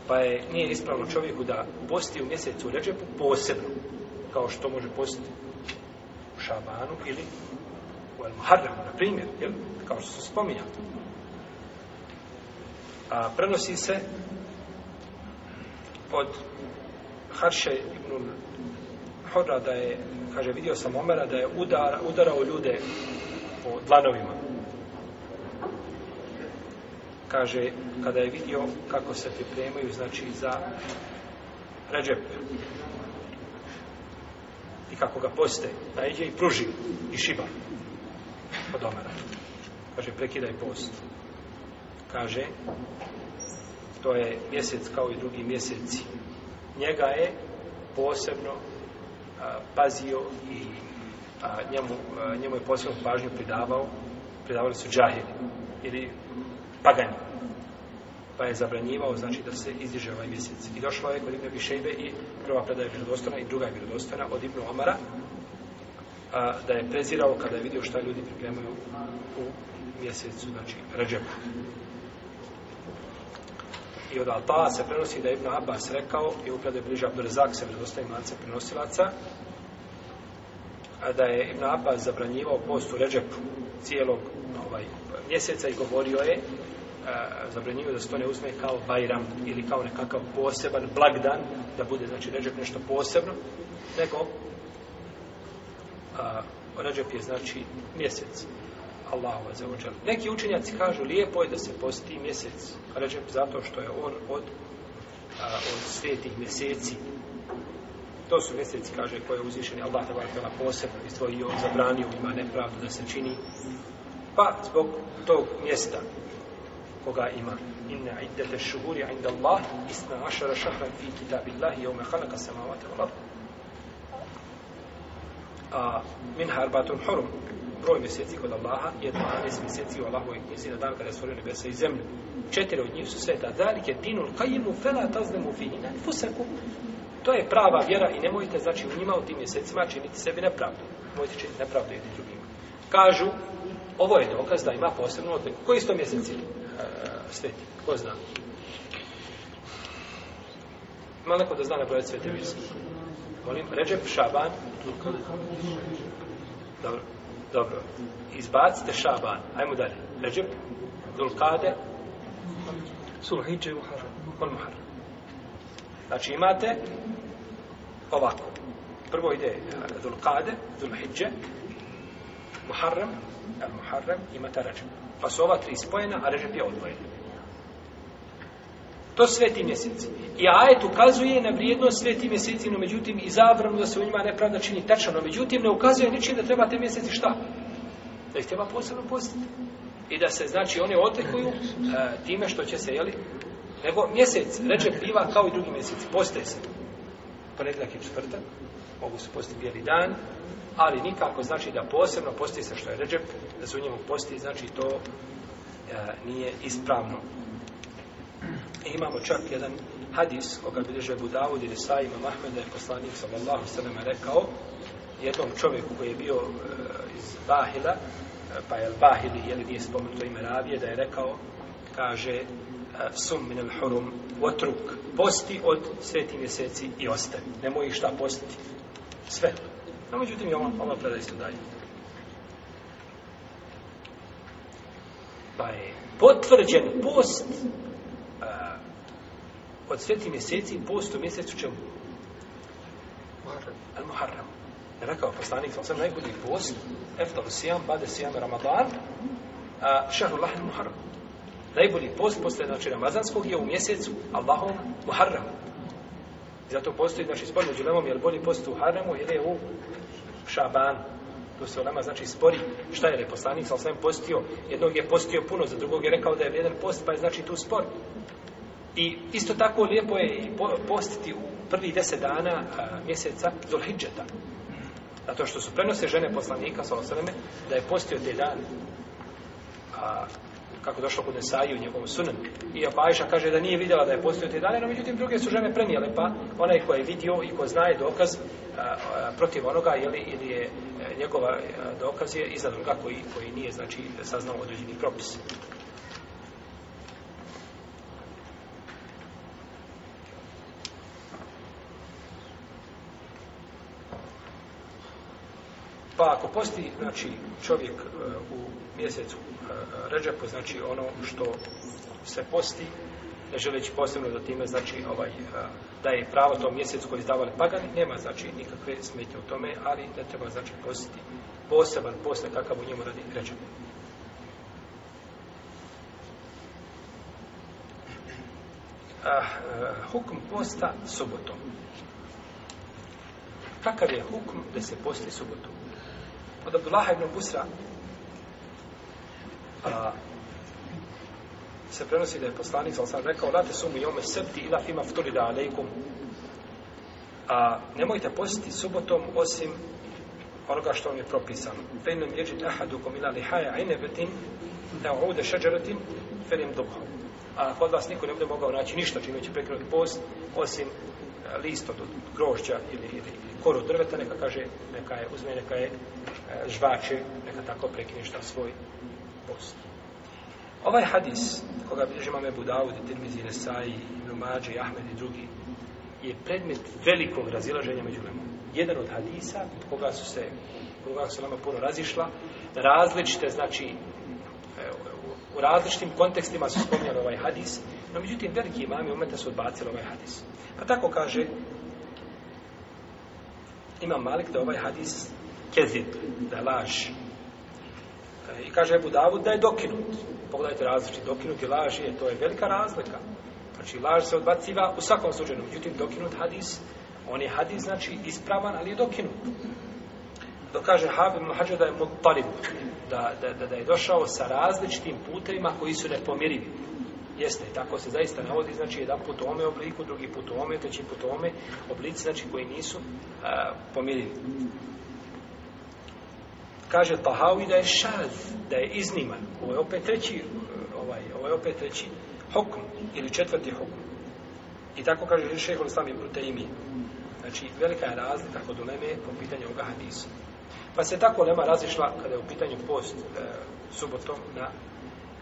pa je nije ispravno čovjeku da posti u mjesecu Ređepu posebno, kao što može postiti u Šabanu ili u El Muharremu, na primjer, jel? kao što su spominjali. A prenosi se od Harše ibn Hora da je, kaže, vidio sam Omera da je udar, udarao ljude po dlanovima, kaže, kada je vidio kako se pripremaju, znači, za ređep. I kako ga poste, najde i pruži i šiba od omara. Kaže, prekidaj post. Kaže, to je mjesec kao i drugi mjeseci. Njega je posebno a, pazio i a, njemu, a, njemu je posebno pažnju pridavao, pridavali su džahili. Ili pagani. Pa je zabranjivao, znači, da se izdiže ovaj mjesec. I došlo je kod Ibn Abišejbe i prva predaja je vjerodostojna i druga je vjerodostojna od Ibn Omara, a, da je prezirao kada je vidio šta ljudi pripremaju u mjesecu, znači, Ređepa. I od Alpaha se prenosi da je Ibn Abbas rekao i upravo je bliža Abdurzak se vjerodostojnim lance prenosilaca, a da je Ibn Abbas zabranjivao post u Ređepu cijelog ovaj, mjeseca i govorio je zabranjivo da se to ne uzme kao bajram ili kao nekakav poseban blagdan da bude znači Ređep nešto posebno nego a, Ređep je znači mjesec Allahu azzawajal. Neki učenjaci kažu lijepo je da se posti mjesec Ređep zato što je on od, a, od svetih mjeseci To su mjeseci, kaže, koje je uzvišen Allah te vatela posebno izdvojio, zabranio, ima nepravdu da se čini. Pa, zbog tog mjesta koga ima. Inne iddete šuhuri inda Allah, isna ašara šahran fi kitab Allahi, jau mehanaka samavate u labu. A min harbatun hurum, broj mjeseci kod Allaha, je 12 mjeseci u Allahovoj knjizi na dan kada je stvorio nebesa i zemlju. Četiri od njih su sveta, dalike dinul kajimu fela tazlemu fi inan fusakum, To je prava vjera i nemojte, znači, u njima u tim mjesecima činiti sebi nepravdu. Mojte činiti nepravdu jedni drugima. Kažu, ovo je dokaz da ima posebnu odliku. Koji su to mjeseci e, sveti? Ko zna? Ima neko da zna na broje sveti vjerski? Molim, Ređep, Šaban. Dobro. Dobro. Izbacite Šaban. Ajmo dalje. Ređep, Dulkade. Sulhiđe, Muharram. Kol Muharram. Znači imate ovako. Prvo ide eh, Zulqade, Zulhidje, Muharram, Al-Muharram, imate Rajab. Pa su ova tri spojena, a Rajab je odvojen. To sveti mjeseci. I ajet ukazuje na vrijednost sveti mjeseci, no međutim i zavrnu da se u njima nepravda čini tečno, no međutim ne ukazuje niči da treba te mjeseci šta? Da ih treba posebno postiti. I da se, znači, one otekuju uh, eh, time što će se, jeli, Nego mjesec, reče piva kao i drugi mjesec, postaje se. Ponedljak i četvrtak, mogu se posti bijeli dan, ali nikako znači da posebno posti se što je ređep, da se u njemu posti, znači to e, nije ispravno. I e, imamo čak jedan hadis koga bilježe Budavud ili Saima Mahmeda je poslanik sallallahu sallam rekao jednom čovjeku koji je bio e, iz Bahila, e, pa je Bahili, jeli nije spomenuto ime Ravije, da je rekao, kaže, sum min al-hurum wa truk posti od sveti mjeseci i ostavi nemoj ih šta postiti sve no međutim je ovo ovo predaj isto dalje pa je potvrđen post a, od sveti mjeseci post u mjesecu čemu al-muharram je rekao poslanik sam sam najbolji post eftar sijam bade sijam ramadan a šehrullah al-muharram najbolji post posle znači ramazanskog je u mjesecu Allahom Muharram. I zato postoji znači spor među lemom je bolji post u Haramu ili je u Šaban. To se nama znači spori šta je reposlanik sa svem postio. Jednog je postio puno, za drugog je rekao da je jedan post, pa je znači tu spor. I isto tako lijepo je i postiti u prvi deset dana a, mjeseca Zulhidžeta. Zato što su prenose žene poslanika, sa osvrame, da je postio te dane. A, kako došlo kod Nesai u njegovom sunan. I Abajša kaže da nije vidjela da je postao te dane, no međutim druge su žene prenijele, pa onaj ko je vidio i ko znaje dokaz a, a, protiv onoga ili, ili je a, e, njegova a, e, dokaz je iza druga koji, koji nije znači, saznao određeni propis. Pa ako posti, znači, čovjek e, u mjesecu Eh, Ređepu, znači ono što se posti, ne želeći posebno da time, znači, ovaj, eh, da je pravo to mjesec koji izdavali pagani, nema, znači, nikakve smetje u tome, ali ne treba, znači, postiti poseban posle kakav u njemu radi Ređepu. Uh, ah, eh, hukm posta subotom. Kakav je hukm da se posti subotom? Od Abdullaha ibn Busra a, se prenosi da je poslanik sam rekao la te sumu jome septi ila fima futuri da alejkum a nemojte postiti subotom osim onoga što vam je propisano fe inem ježit ahadukom ila lihaja ajne betin da uude šeđeretin fe inem dobho a kod vas niko ne bude mogao naći ništa čime će prekrenuti post osim e, list od grožđa ili, ili koru drveta, neka kaže, neka je uzme, neka je e, žvače, neka tako prekine šta svoj posti. Ovaj hadis, koga bilježima me budavu, Tirmizi, Resaji, Numađe, Ahmed i drugi, je predmet velikog razilaženja među nama. Jedan od hadisa, od koga su se, koga su nama puno razišla, različite, znači, u različitim kontekstima su spomnjali ovaj hadis, no međutim, veliki imami umeta su odbacili ovaj hadis. Pa tako kaže, imam malik da ovaj hadis kezib, da laži. I kaže Ebu Davud da je dokinut. Pogledajte različit, dokinut i laž je, to je velika razlika. Znači, laž se odbaciva u svakom slučaju, međutim, dokinut hadis, on je hadis, znači, ispravan, ali je dokinut. Dok kaže Habib Mahađa da je mutalib, da, da, da, da je došao sa različitim putevima koji su nepomirivi. Jeste, tako se zaista navodi, znači, jedan put u ome obliku, drugi put u ome, treći put u ome oblici, znači, koji nisu a, pomirivi kaže Tahawi da je šaz, da je izniman. Ovo je opet treći, e, ovaj, ovo je opet treći hokum, ili četvrti hokum. I tako kaže šehol sami Brutejmi. Znači, velika je razlika kod uleme po pitanju ovoga hadisa. Pa se tako lema razišla kada je u pitanju post e, subotom na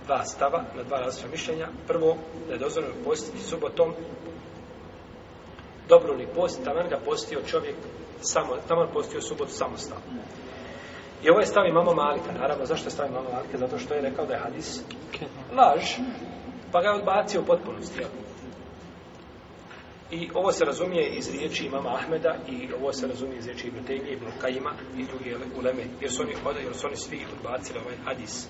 dva stava, na dva različita mišljenja. Prvo, da je dozvoljeno postiti subotom dobrovni post, tamo ga postio čovjek samo, tamo postio subot samostalno. I ovo je stav imamo Malika, naravno, zašto je stav imamo Malika? Zato što je rekao da je hadis laž, pa ga je odbacio u potpunosti. I ovo se razumije iz riječi imama Ahmeda i ovo se razumije iz riječi Ibn Tejmije, Ibn Kajima i drugi uleme, jer su oni, hoda, jer su oni svi odbacili ovaj hadis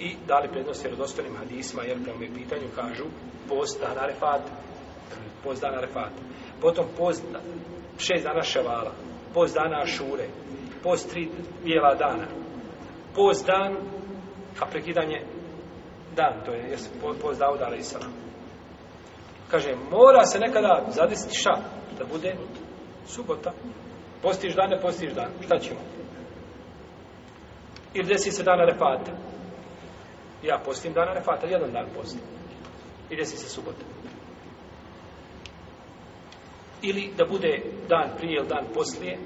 i dali prednost jer odostanim hadisma, jer prema je pitanju kažu post dana refata. Post dana refata. Potom post šest dana ševala, post dana ašure, post tri bijela dana. Post dan, a prekidanje dan, to je jesu, post da udara islam. Kaže, mora se nekada zadesiti ša, da bude subota. Postiš dan, ne postiš dan. Šta ćemo? Ili desi se dana refata. Ja postim dana refata, jedan dan postim. I desi se subota. Ili da bude dan prije ili dan poslije,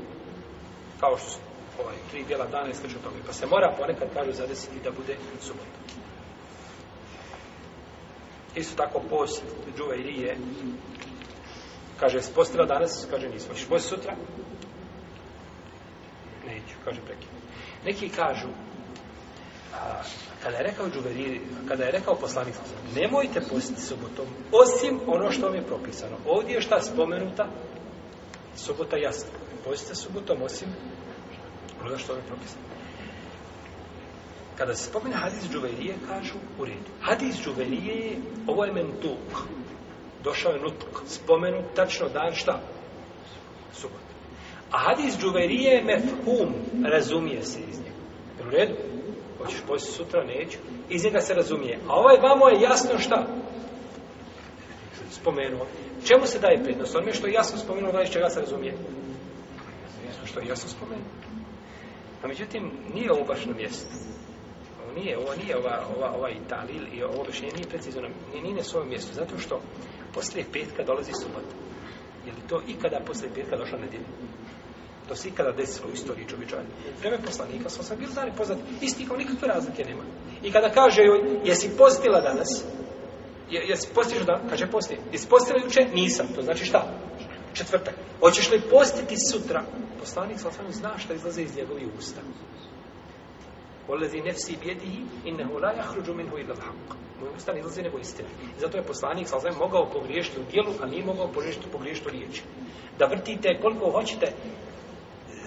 kao što su ovaj, tri bijela dana i slično tome. Pa se mora ponekad, kažu, zadesiti da bude subota. Isto tako post džuva i rije. Kaže, postila danas, kaže, nismo. Češ post sutra? Neću, kaže prekid. Neki kažu, a, kada je rekao džuveriri, kada je rekao poslanik, nemojte postiti subotom, osim ono što vam je propisano. Ovdje je šta spomenuta, subota jasna. Postite subotom, osim Onoga što je propisano. Kada se spomine hadis džuvelije, kažu u redu. Hadis džuvelije je ovo ovaj je mentuk. Došao je nutk. Spomenu tačno dan šta? Subot. A hadis džuvelije je mefhum. Razumije se iz njega. Jel u redu? Hoćeš poslije sutra? Neću. Iz njega se razumije. A ovaj vamo je jasno šta? Spomenuo. Čemu se daje prednost? On mi je što jasno spomenuo, da iz čega se razumije? Jasno što jasno spomenuo. Pa međutim, nije ovo baš na mjestu. Ovo nije, ovo nije ova, ova, ova Italija i ovo objašnjenje nije precizno, nije, nije na svojom mjestu. Zato što poslije petka dolazi subota. Je li to ikada poslije petka došla nedjelja? To se ikada desilo u istoriji čovječanja. Vreme poslanika smo sad bili dani poznati. Isti kao nikakve razlike nema. I kada kaže joj, jesi postila danas? Je, jesi postiš da? Kaže, posti. Jesi postila juče? Nisam. To znači šta? četvrtak. Hoćeš li postiti sutra? Poslanik sa svemu zna šta izlaze iz njegovi usta. Olezi nefsi bjedihi, innehu la jahruđu minhu ila l'haq. Moj usta ne izlaze nego istina. I zato je poslanik sa svemu mogao pogriješiti u dijelu, a nije mogao pogriješiti, pogriješiti u riječi. Da vrtite koliko hoćete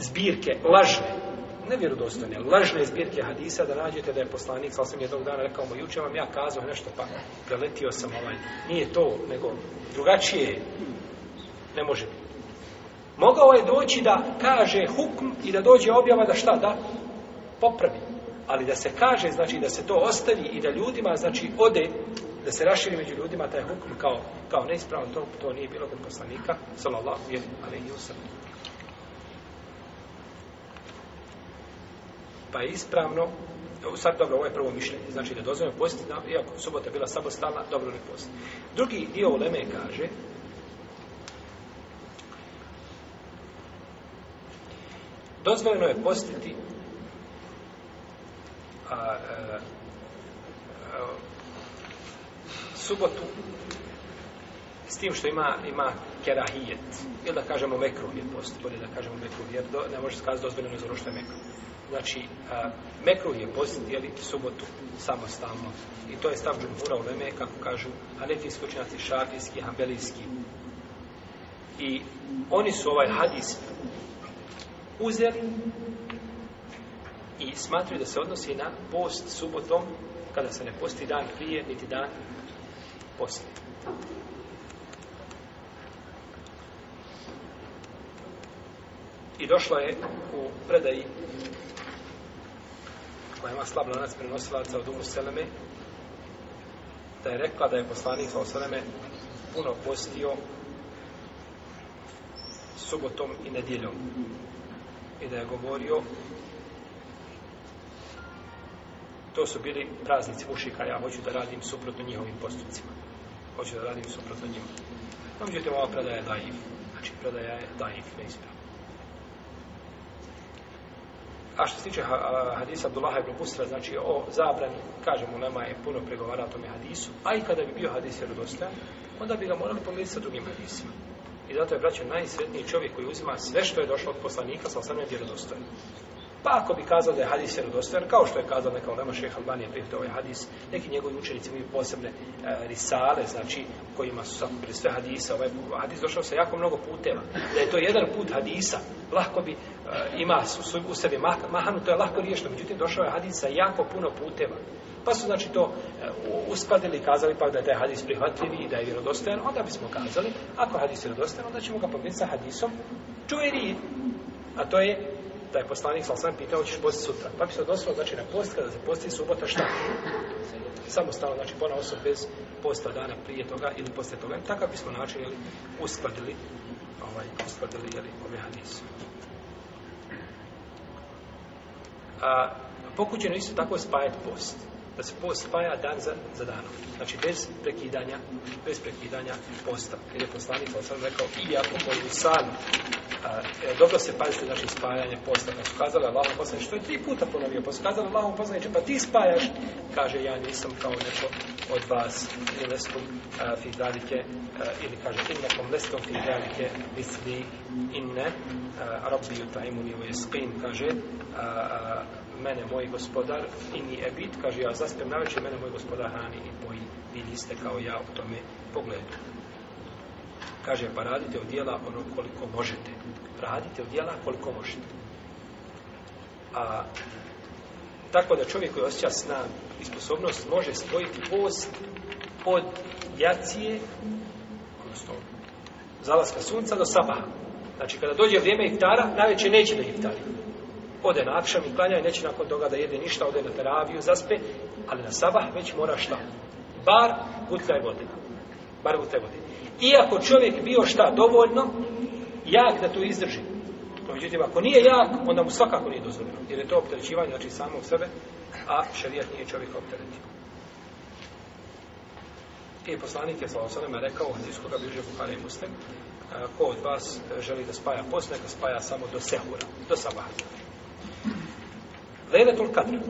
zbirke lažne, nevjerodostojne, lažne zbirke hadisa da nađete da je poslanik sa svemu jednog dana rekao mu, juče vam ja kazao nešto pa preletio sam ovaj. Nije to, nego drugačije je Ne može biti. Mogao je doći da kaže hukm i da dođe objava da šta da popravi. Ali da se kaže, znači da se to ostavi i da ljudima, znači ode, da se raširi među ljudima taj hukm kao, kao neispravan, to, to nije bilo kod poslanika, sallallahu jer, ali i usam. Pa je ispravno, sad dobro, ovo je prvo mišljenje, znači da dozvojimo postiti, iako subota je bila sabostalna, dobro ne posti. Drugi dio u Leme kaže, dozvoljeno je postiti a, a, e, a, e, subotu s tim što ima ima kerahijet ili da kažemo mekruh je post bolje da kažemo mekruh jer do, ne može skazati dozvoljeno je što je mekruh znači a, e, mekruh je post jeli subotu samostalno i to je stav džumhura u Leme kako kažu hanefijski učinjaci šafijski hanbelijski i oni su ovaj hadis uzeli i smatruju da se odnosi na post subotom kada se ne posti dan prije niti dan poslije. I došla je u predaji koja ima slab lanac prenosilaca od Umu Seleme da je rekla da je poslanik sa Osaleme puno postio subotom i nedjeljom i da je govorio to su bili praznici mušika, ja hoću da radim suprotno njihovim postupcima. Hoću da radim suprotno njima. No, međutim, ova predaja je daif. Znači, predaja je daif, ne ispravo. A što se tiče hadisa Abdullaha ibn Busra, znači o zabrani, kažemo, nema je puno pregovara o tome hadisu, a i kada bi bio hadis vjerodostojan, onda bi ga morali pomiriti sa drugim hadisima. I zato je braćan najsretniji čovjek koji uzima sve što je došlo od poslanika sa osnovne vjerodostojne. Pa ako bi kazao da je hadis vjerodostojan, kao što je kazao neka ulema šeha Albanije prihvatio ovaj hadis, neki njegovi učenici imaju posebne e, risale, znači kojima su sam pre sve hadisa, ovaj hadis došao sa jako mnogo puteva. Da je to jedan put hadisa, lahko bi e, ima su, su, u sebi mahanu, to je lahko riješno. Međutim, došao je hadis sa jako puno puteva. Pa su znači to e, uskladili i kazali pa da je taj hadis prihvatljiv i da je vjerodostojan, onda bismo kazali, ako hadis je vjerodostojan, onda ćemo ga pomijeniti sa hadisom čuveri. A to je da je poslanik sa osam pitao, ćeš postiti sutra. Pa bi se odnosilo, znači, na post, kada se posti subota, šta? Samostalo, znači, pona osob bez posta dana prije toga ili posle toga. Takav bismo način, jeli, uskladili, ovaj, uskladili, jeli, ove hadise. A, pokućeno isto tako spajati post da se post spaja dan za, za danom. Znači bez prekidanja, bez prekidanja posta. Jer je poslanik, sam rekao, i ako moju san, e, dobro se pazite znači spajanje posta. Pa su kazali Allahom poslanicu, što je tri puta ponovio, pa su kazali Allahom poslanicu, pa ti spajaš, kaže, ja nisam kao neko od vas, ili lestom fidelike, ili kaže, in nekom lestom fidelike, misli, inne, a, rabbi jutajmuni u jeskin, kaže, a, a, mene moj gospodar i ni ebit, kaže ja zaspem na večer, mene moj gospodar hrani i moji vi niste kao ja u tome pogledu. Kaže, pa radite od dijela ono koliko možete. Radite od dijela koliko možete. A tako da čovjek koji osjeća sna i sposobnost može spojiti post od jacije, odnosno zalaska sunca do sabaha. Znači, kada dođe vrijeme iftara, najveće neće da iftari ode na akšam i klanja i neće nakon toga da jede ništa, ode na teraviju, zaspe, ali na sabah već mora šta? Bar gutljaj godina. Bar gutljaj godina. Iako čovjek bio šta dovoljno, jak da tu izdrži. No, međutim, ako nije jak, onda mu svakako nije dozvoljeno. Jer je to opterećivanje, znači samo u sebe, a šarijat nije čovjek opteretio. I poslanik je slavno sveme rekao, od iskoga bliže Bukhara i Muslim, ko od vas e, želi da spaja post, neka spaja samo do sehura, do sabaha. ليلة القدر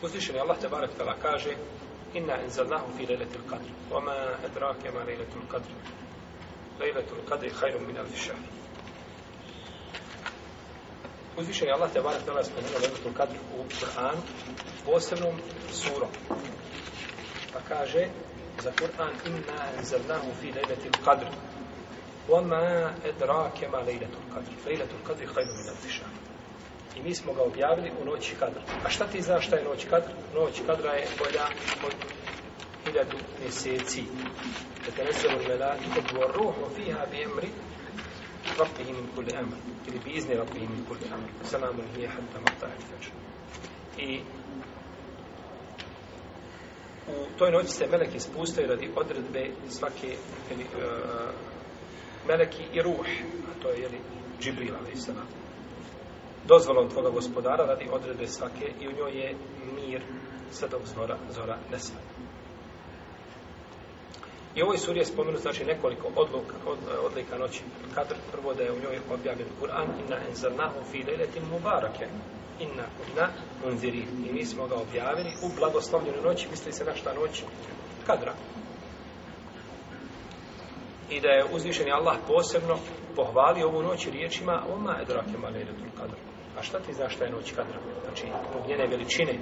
Uzvišen Allah Tebarek Tala kaže Inna enzalnahu fi lejletil kadri Oma edrake ma lejletul kadri Lejletul kadri hajrum min alfi šahri Uzvišen je Allah Tebarek Tala spomenuo lejletul kadri u Kur'anu posebnom surom Pa kaže za Kur'an Inna enzalnahu fi lejletil kadri وما ادراك ما ليله القدر ليله القدر خير من الف شهر i mi smo ga objavili u noći kadra. A šta ti znaš šta je noć kadra? Noć kadra je bolja od hiljadu mjeseci. Da te nesemo žela i kod ruho fija bi emri vakti imim kuli emr. Ili bi izne vakti imim kuli emr. Salamu lije hadda mahta i I u toj noći se meleki spustaju radi odredbe svake ili, uh, meleki i ruh, a to je jeli, Džibril, ali se nam. Dozvolom tvoga gospodara radi odredbe svake i u njoj je mir sve dok zora, zora nesva. I ovoj suri je spomenu znači nekoliko odluka, od, odlika noći. Kadr prvo da je u njoj objavljen Kur'an, inna enzarnahu fi lejletim mubarake, inna kudna unzirih. I mi smo ga objavili u blagoslovljenoj noći, misli se našta noć, kadra i da je uzvišen Allah posebno pohvalio ovu noć riječima Oma edrake malere tul kadr. A šta ti zašta je noć kadra? Znači, zbog njene veličine.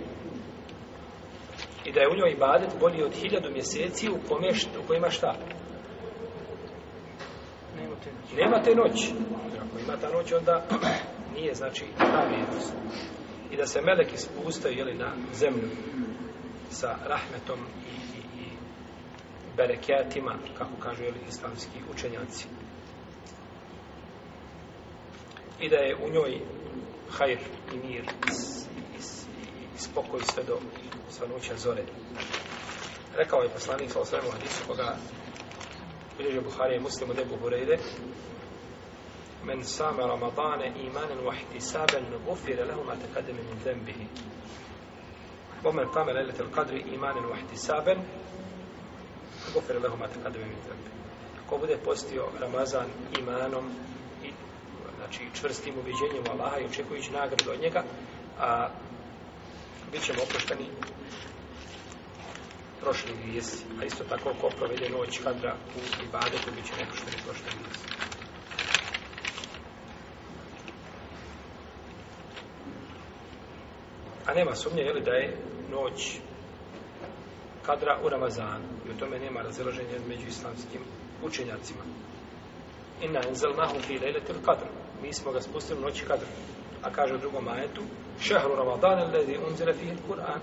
I da je u njoj ibadet bolji od hiljadu mjeseci u, kome št, u kojima šta? Nema te noći. Nema te noći. Ako ima ta noć, onda nije, znači, ta vrijednost. I da se meleki spustaju, jeli, na zemlju sa rahmetom i, i berekatima, kako kažu jeli, islamski učenjaci. I da je u njoj hajr i mir i, i, i spokoj sve do svanuća zore. Rekao je poslanik sa osvrame u hadisu koga bilježe Buhari i muslimu debu Hureyre men same Ramadane imanen vahdi saben nubufire lehuma tekademe min zembihi. Bomen tame lelete il kadri imanen vahdi saben Ko bude postio Ramazan imanom i znači, čvrstim ubiđenjem u Allaha i očekujući nagradu od njega, a bit ćemo oprošteni prošli vijes, a isto tako ko provede noć kadra u Ibadetu, bit će nekošteni prošli vijes. A nema sumnje, jeli, da je noć kadra u Ramazanu. I u tome nema razilaženja među islamskim učenjacima. Inna enzel nahu fi lejleti kadra. Mi smo ga spustili u noći kadra. A kaže u drugom majetu, šehru Ramazan il lezi unzira fi il Kur'an.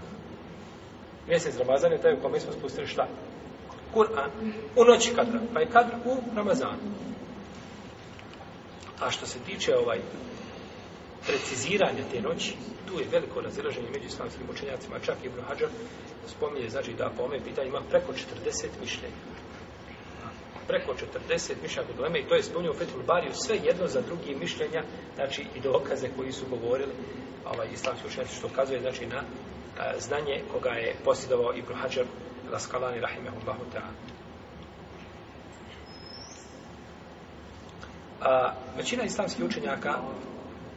Mjesec Ramazan je taj u kome smo spustili šta? Kur'an. U noći kadra. Pa je kadr u Ramazanu. A što se tiče ovaj preciziranja te noći, tu je veliko razilaženje među islamskim učenjacima, čak i Ibn Hajar spominje, znači da po ome pitanje ima preko 40 mišljenja. Preko 40 mišljenja kod Leme i to je spominje u Fetul Bariju sve jedno za drugi mišljenja, znači i dokaze koji su govorili ovaj, islamski učenjaci što ukazuje znači na a, znanje koga je posjedovao Ibn Hajar Raskalani Rahimehullahu Ta'ala. A, većina islamskih učenjaka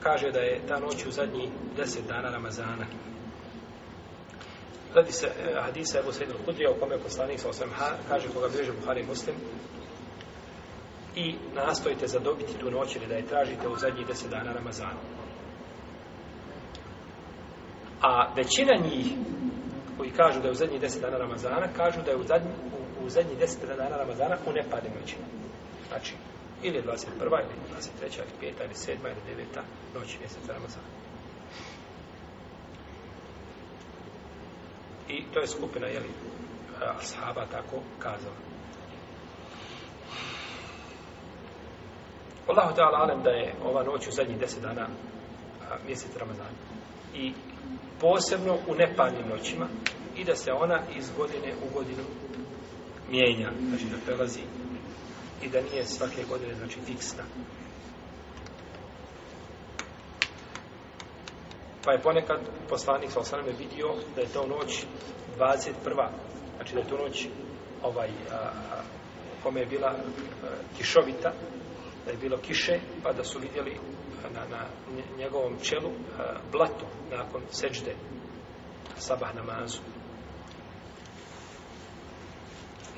kaže da je ta noć u zadnji deset dana Ramazana radi se eh, hadisa Ebu Sayyid al-Hudri, o kome je poslanik sa osvim ha, kaže koga bilježe Buhari muslim, i nastojite zadobiti tu noć ili da je tražite u zadnjih deset dana Ramazana. A većina njih koji kažu da je u zadnjih deset dana Ramazana, kažu da je u zadnjih, u, u zadnjih deset dana Ramazana u nepade noći. Znači, ili je 21. ili 23. ili 5. ili 7. ili 9. noći mjeseca Ramazana. I to je skupina, jeli, ashaba tako kazala. Allahu ta'ala alem da je ova noć u zadnjih deset dana mjesec Ramazana. I posebno u nepalnim noćima i da se ona iz godine u godinu mijenja, znači da prelazi i da nije svake godine znači fiksna. pa je ponekad poslanik sa osaname vidio da je to noć 21. Znači da je to noć ovaj, a, u kome je bila a, e, kišovita, da je bilo kiše, pa da su vidjeli e, na, na njegovom čelu a, e, blato nakon sečde sabah namazu.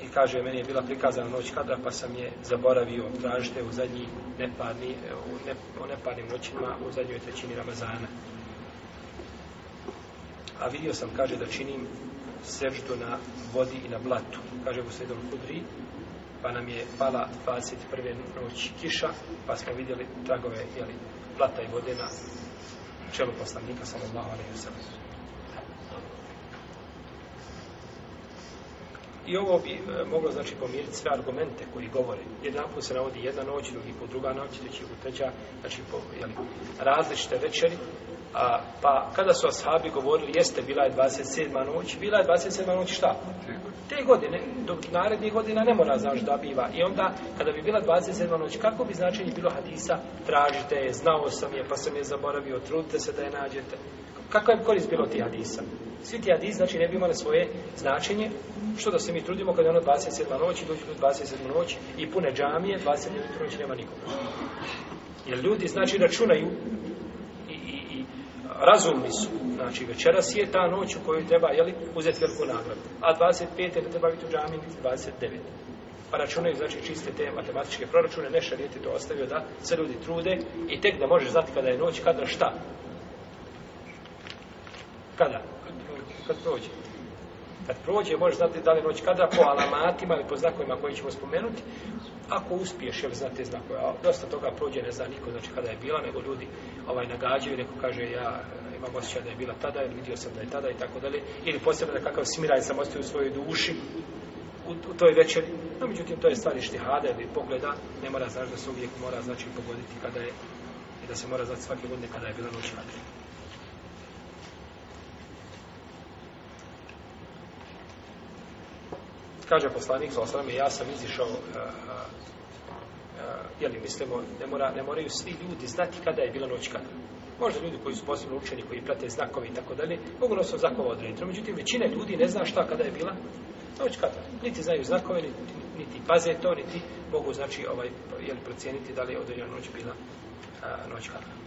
I kaže, meni je bila prikazana noć kadra, pa sam je zaboravio, tražite u zadnji neparni, u, ne, u neparnim noćima, u zadnjoj trećini Ramazana a vidio sam, kaže, da činim sevždu na vodi i na blatu. Kaže, u sredom kudri, pa nam je pala 21. noć kiša, pa smo vidjeli tragove, jeli, blata i vode na čelu poslanika, sallallahu alaihi wa sallam. I ovo bi e, moglo znači pomiriti sve argumente koji govore. Jedan put se navodi jedna noć, drugi put druga noć, treći put treća, znači po, jeli, različite večeri. A, pa kada su ashabi govorili, jeste bila je 27. noć, bila je 27. noć šta? Te godine, dok narednih godina ne mora znaš da biva. I onda, kada bi bila 27. noć, kako bi značenje bilo hadisa? Tražite je, znao sam je, pa sam je zaboravio, trudite se da je nađete. Kako je korist bilo ti hadisa? Svi ti hadisi znači ne bi imali svoje značenje, što da se mi trudimo kad je ono 27. noć i dođu 27. noć i pune džamije, 27. noć nema nikoga. Jer ljudi znači računaju i, i, i razumni su. Znači večeras je ta noć u kojoj treba jeli, uzeti veliku nagradu. A 25. ne treba biti u džamiji, 29. Pa računaju znači čiste te matematičke proračune, ne šarijeti to ostavio da se ljudi trude i tek da možeš znati kada je noć, kada šta. Kada? Kada? kad prođe. Kad prođe, možeš znati da li noć kadra po alamatima ili po znakovima koji ćemo spomenuti. Ako uspiješ, jel zna te znakove, a dosta toga prođe, ne zna niko, znači kada je bila, nego ljudi ovaj nagađaju, neko kaže, ja imam osjećaj da je bila tada, vidio sam da je tada i tako dalje. Ili posebno da kakav smiraj sam ostaje u svojoj duši u, u toj večeri. No, međutim, to je stvar ištihada ili pogleda, ne mora znači da se uvijek mora znači pogoditi kada je i da se mora znači svake godine kada je bila noć kadra. kaže poslanik sa osrame, ja sam izišao, eh, eh, eh, jeli mislimo, ne, mora, ne moraju svi ljudi znati kada je bila noć kada. Možda ljudi koji su posebno učeni, koji prate znakovi i tako dalje, mogu nosom znakova odrediti. Međutim, većina ljudi ne zna šta kada je bila noć kada. Niti znaju znakove, niti, niti paze to, niti mogu znači ovaj, jeli, procijeniti da li je određena noć bila a, noć kada.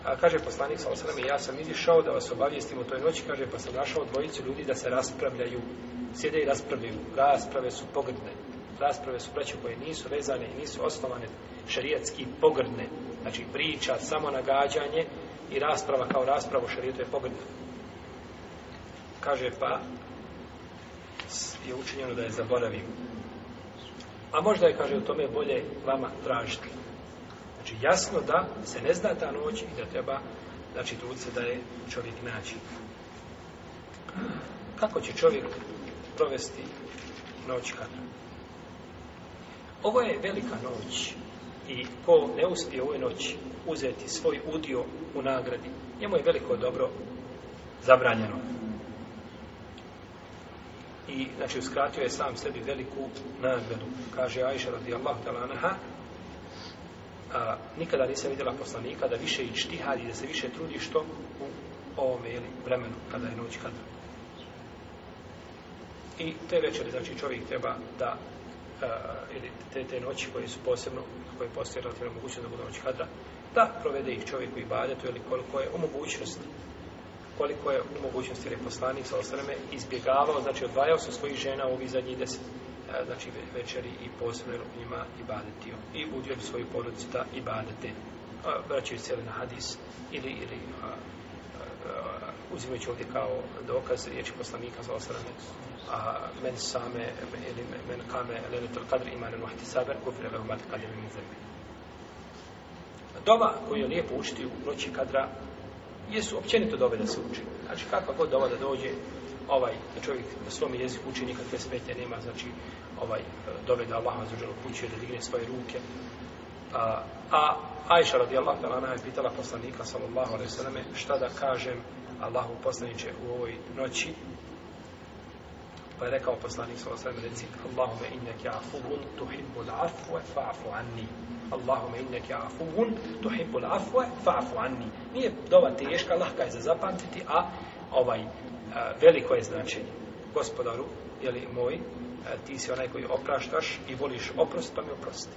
A kaže poslanik sa osrame, ja sam izišao da vas obavijestim u toj noći, kaže, pa sam našao dvojicu ljudi da se raspravljaju, sjede i raspravljaju, rasprave su pogrdne, rasprave su braće koje nisu vezane i nisu osnovane šarijetski pogrdne, znači priča, samo nagađanje i rasprava kao rasprava u šarijetu je pogrdna. Kaže, pa je učinjeno da je zaboravim. A možda je, kaže, u tome bolje vama tražiti. Znači, jasno da se ne zna ta noć i da treba, znači, trudit se da je čovjek nađi. Kako će čovjek provesti noć kada? Ovo je velika noć i ko ne uspije ovoj noći uzeti svoj udio u nagradi, njemu je veliko dobro zabranjeno. I, znači, uskratio je sam sebi veliku nagradu. Kaže Aisha radijallahu talanaha, a, nikada nisam vidjela poslanika da više i štihadi, da se više trudi što u ovome ili vremenu kada je noć kadra. I te večere, znači čovjek treba da a, ili te, te noći koje su posebno koje postoje relativno mogućnost da budu noć kadra da provede ih čovjek u ibadetu ili koliko je u mogućnosti koliko je u mogućnosti ili poslanik sa osreme izbjegavao, znači odvajao se svojih žena u ovih zadnjih deset E, znači večeri i posebno njima ibadetio i udio bi svoju porodicu da ibadete vraćaju se na hadis ili, ili a, uzimajući ovdje kao dokaz riječi poslanika za osrame a men same ili men kame lenetul kadr iman en vahti saber kufre leo mat kadr min zemlji doba koju je lijepo učiti u noći kadra jesu općenito dobe da se uči znači kakva god doba da dođe ovaj da čovjek na svom jeziku uči nikakve smetnje nema, znači ovaj dove da Allah za džalo kuće da digne svoje ruke. A, a Ajša radijallahu ta'ala je pitala poslanika sallallahu alejhi ve selleme šta da kažem Allahu poslanice u ovoj noći. Pa je rekao poslanik sallallahu alejhi ve selleme reci Allahumma innaka afuwun tuhibbul afwa fa'fu anni. Allahumma innaka afuwun tuhibbul afwa fa'fu anni. Nije dova teška, lahka je za zapamtiti, a ovaj veliko je značenje. Gospodaru, jeli moj, a, ti si onaj koji opraštaš i voliš oprost, pa mi oprosti.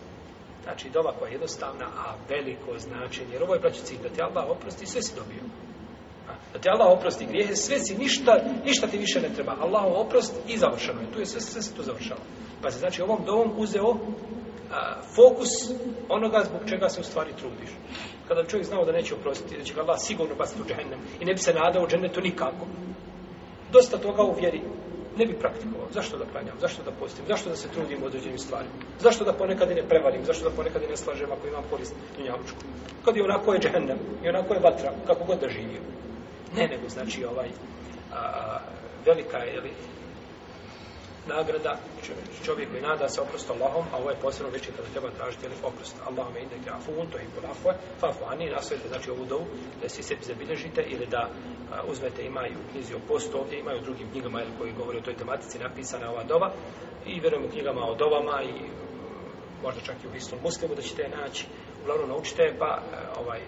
Znači, dova koja je jednostavna, a veliko značenje. Jer ovo je, braći, cilj, da ti Allah oprosti, sve si dobio. A, da ti Allah oprosti grijehe, sve si ništa, ništa ti više ne treba. Allah oprosti i završeno je. Tu je sve, sve se to završalo. Pa se, znači, ovom dovom uzeo a, fokus onoga zbog čega se u stvari trudiš. Kada bi čovjek znao da neće oprostiti, da će ga Allah sigurno baciti u džahennem i ne bi se nadao u džennetu nikako, dosta toga u vjeri ne bi praktikovao. Zašto da klanjam? Zašto da postim? Zašto da se trudim u određenim stvarima? Zašto da ponekad ne prevarim? Zašto da ponekad ne slažem ako imam korist njavučku? Kad je onako je džehendam i onako je vatra, kako god da živio. Ne, nego znači ovaj a, a, velika je, jeli, nagrada čovjek koji nada se oprosta Allahom, a ovo je posebno veće kada treba tražiti ili oprosta. Allahome inne ke afuun, to hibbul afu, fa afuani, nastavite znači ovu dovu, da si se zabilježite ili da a, uzmete, imaju u knjizi o postu ovdje, imaju u drugim knjigama ili koji govori o toj tematici, napisana ova dova, i vjerujem u knjigama o dovama i možda čak i u istom muslimu da ćete je naći, uglavnom naučite, pa a, e, ovaj,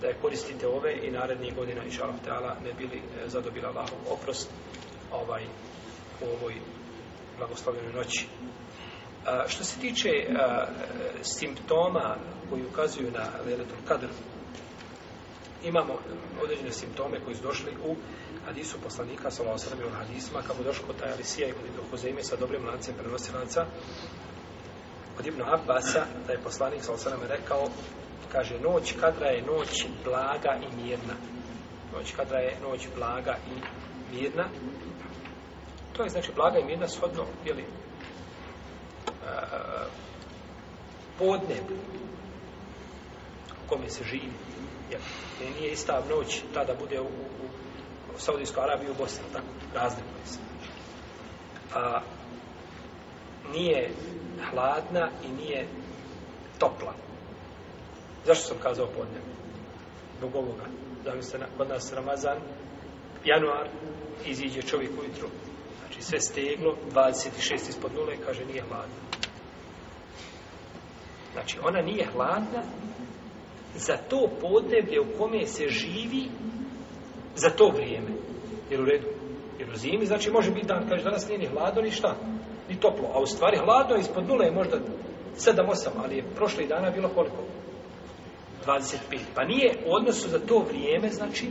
da je koristite ove i narednih godina, inša Allah, ne bili e, zadobila Allahom oprost ovaj, u ovoj blagoslovljenoj noći. A, što se tiče a, e, simptoma koji ukazuju na Leletul Kadr, imamo određene simptome koji su došli u hadisu poslanika, sa ovom srbi on hadisma, kako došlo kod taj Alisija i kod Huzeime sa dobrim lancem prenosilaca, od Ibnu Abbasa, da je poslanik sa ovom rekao, kaže, noć kadra je noć blaga i mirna. Noć kadra je noć blaga i mirna. To je znači blaga im jedna shodno, jeli, podne u kome se živi. Jer nije ista noć tada bude u, u, u Saudijskoj Arabiji u Bosni, tako, razliku se. A nije hladna i nije topla. Zašto sam kazao podne? Zbog ovoga. Zavisno, kod nas Ramazan, januar, iziđe čovjek ujutru, Znači sve steglo, 26 ispod nule, kaže nije hladna. Znači ona nije hladna za to podneblje u kome se živi za to vrijeme. Jer u redu, jer u zimi, znači može biti dan, kaže danas nije ni hladno ni šta, ni toplo. A u stvari hladno je ispod nule, možda 7-8, ali je prošle dana bilo koliko? 25. Pa nije u odnosu za to vrijeme, znači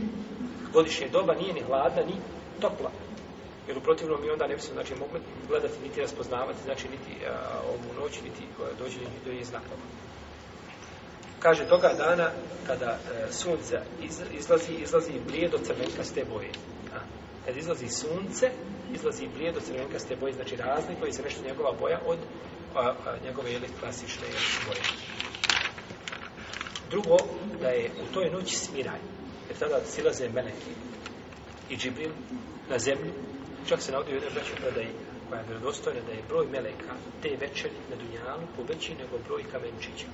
godišnje doba nije ni hladna ni topla jer u protivnom mi onda ne bismo znači, mogli gledati, niti raspoznavati, znači niti a, ovu noć, niti dođe do njih znakova. Kaže, toga dana kada e, sunce iz, izlazi, izlazi blijedo crvenka s te boje. A, kad izlazi sunce, izlazi blijedo crvenka s te boje, znači razliko i se nešto njegova boja od a, a, njegove jeli, klasične jeli, boje. Drugo, da je u toj noći smiraj, jer tada silaze meleki i džibril na zemlju Čak se navodio jedan braće predaji koja je vjerodostojna da je broj meleka te večeri na Dunjalu poveći nego broj kamenčića.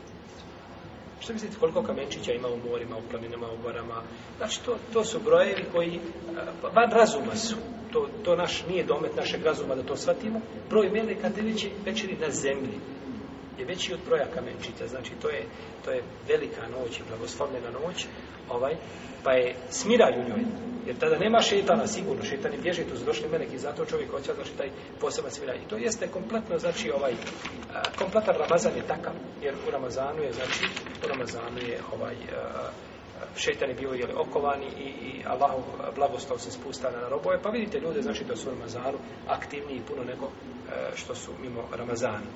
Što mislite koliko kamenčića ima u morima, u planinama, u gorama? Znači to, to su brojevi koji a, pa, van razuma su. To, to naš nije domet našeg razuma da to shvatimo. Broj meleka te veći večeri na zemlji je veći od broja kamenčića. Znači to je, to je velika noć i blagoslovljena noć, ovaj, pa je smiraj u njoj. Jer tada nema šeitana, sigurno šeitani bježi tu zrošli menek i zato čovjek hoće, znači taj poseban smiraj. I to jeste kompletno, znači ovaj, a, kompletan Ramazan je takav, jer u Ramazanu je, znači, u Ramazanu je ovaj, a, šeitani bio jeli, okovani i, i Allahov blagostav se spusta na robove. Pa vidite ljude, znači, da su u Ramazanu aktivniji puno nego e, što su mimo Ramazanu.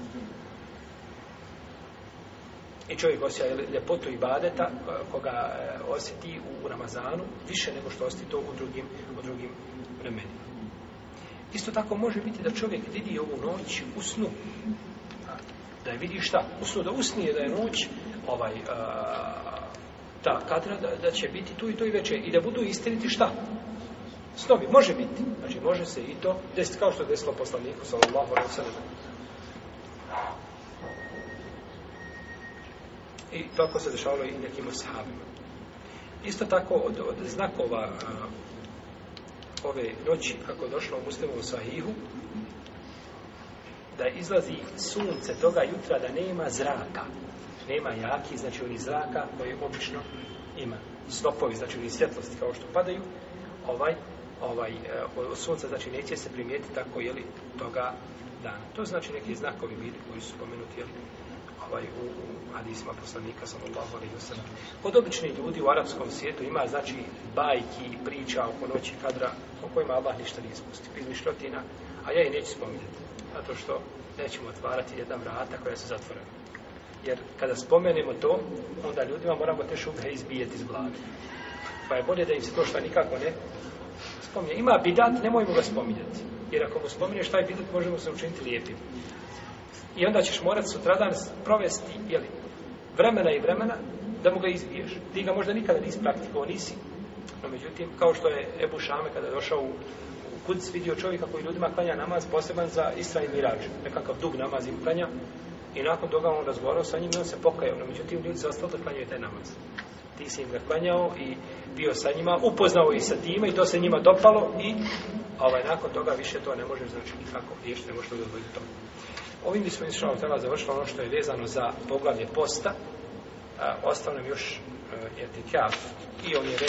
I čovjek osjeća ljepotu ibadeta koga e, osjeti u Ramazanu više nego što osjeti to u drugim, u drugim vremenima. Isto tako može biti da čovjek vidi ovu noć u snu. Da je vidi šta? U snu da usnije da je noć ovaj, a, ta kadra da, da će biti tu i to i veće i da budu istiniti šta? Snovi, može biti. Znači, može se i to desiti kao što je desilo poslaniku sallallahu alaihi sallam. I tako se dešavalo i nekim ashabima. Isto tako od, od znakova a, ove noći, kako došlo u muslimovu sahihu, da izlazi sunce toga jutra da nema zraka. Nema jaki, znači oni zraka koje obično ima. Snopovi, znači oni svjetlosti kao što padaju, ovaj, ovaj, e, od sunca, znači neće se primijeti tako, jeli, toga dana. To znači neki znakovi bili koji su spomenuti, jeli, ovaj, u, u hadisima poslanika sallallahu alaihi wa sallam. Kod običnih ljudi u arapskom svijetu ima, znači, bajki i priča oko noći kadra o kojima Allah ništa nije ispustio. Izmišljotina, a ja i neću spominjati. Zato što nećemo otvarati jedna vrata koja se zatvore. Jer kada spomenemo to, onda ljudima moramo te šubhe izbijeti iz glavi. Pa je bolje da im se to što nikako ne spominje. Ima bidat, nemojmo ga spominjati. Jer ako mu spominješ taj bidat, možemo se učiniti lijepim. I onda ćeš morati sutradan provesti jeli, vremena i vremena da mu ga izbiješ. Ti ga možda nikada nisi praktikovao, nisi. No, međutim, kao što je Ebu Šame kada je došao u, u kuc, vidio čovjeka koji ljudima klanja namaz poseban za Isra i Mirač. Nekakav dug namaz im klanja. I nakon toga on razgovarao sa njim i on se pokajao. No, međutim, ljudi se ostalo da klanjaju taj namaz. Ti si im ga klanjao i bio sa njima, upoznao ih sa time i to se njima dopalo i ovaj, nakon toga više to ne možeš znači nikako riješiti, ne možeš to dozvoditi tomu. Ovim bismo inšalav treba završiti ono što je vezano za poglavlje posta. Ostavno još e, etikav i on je vezan.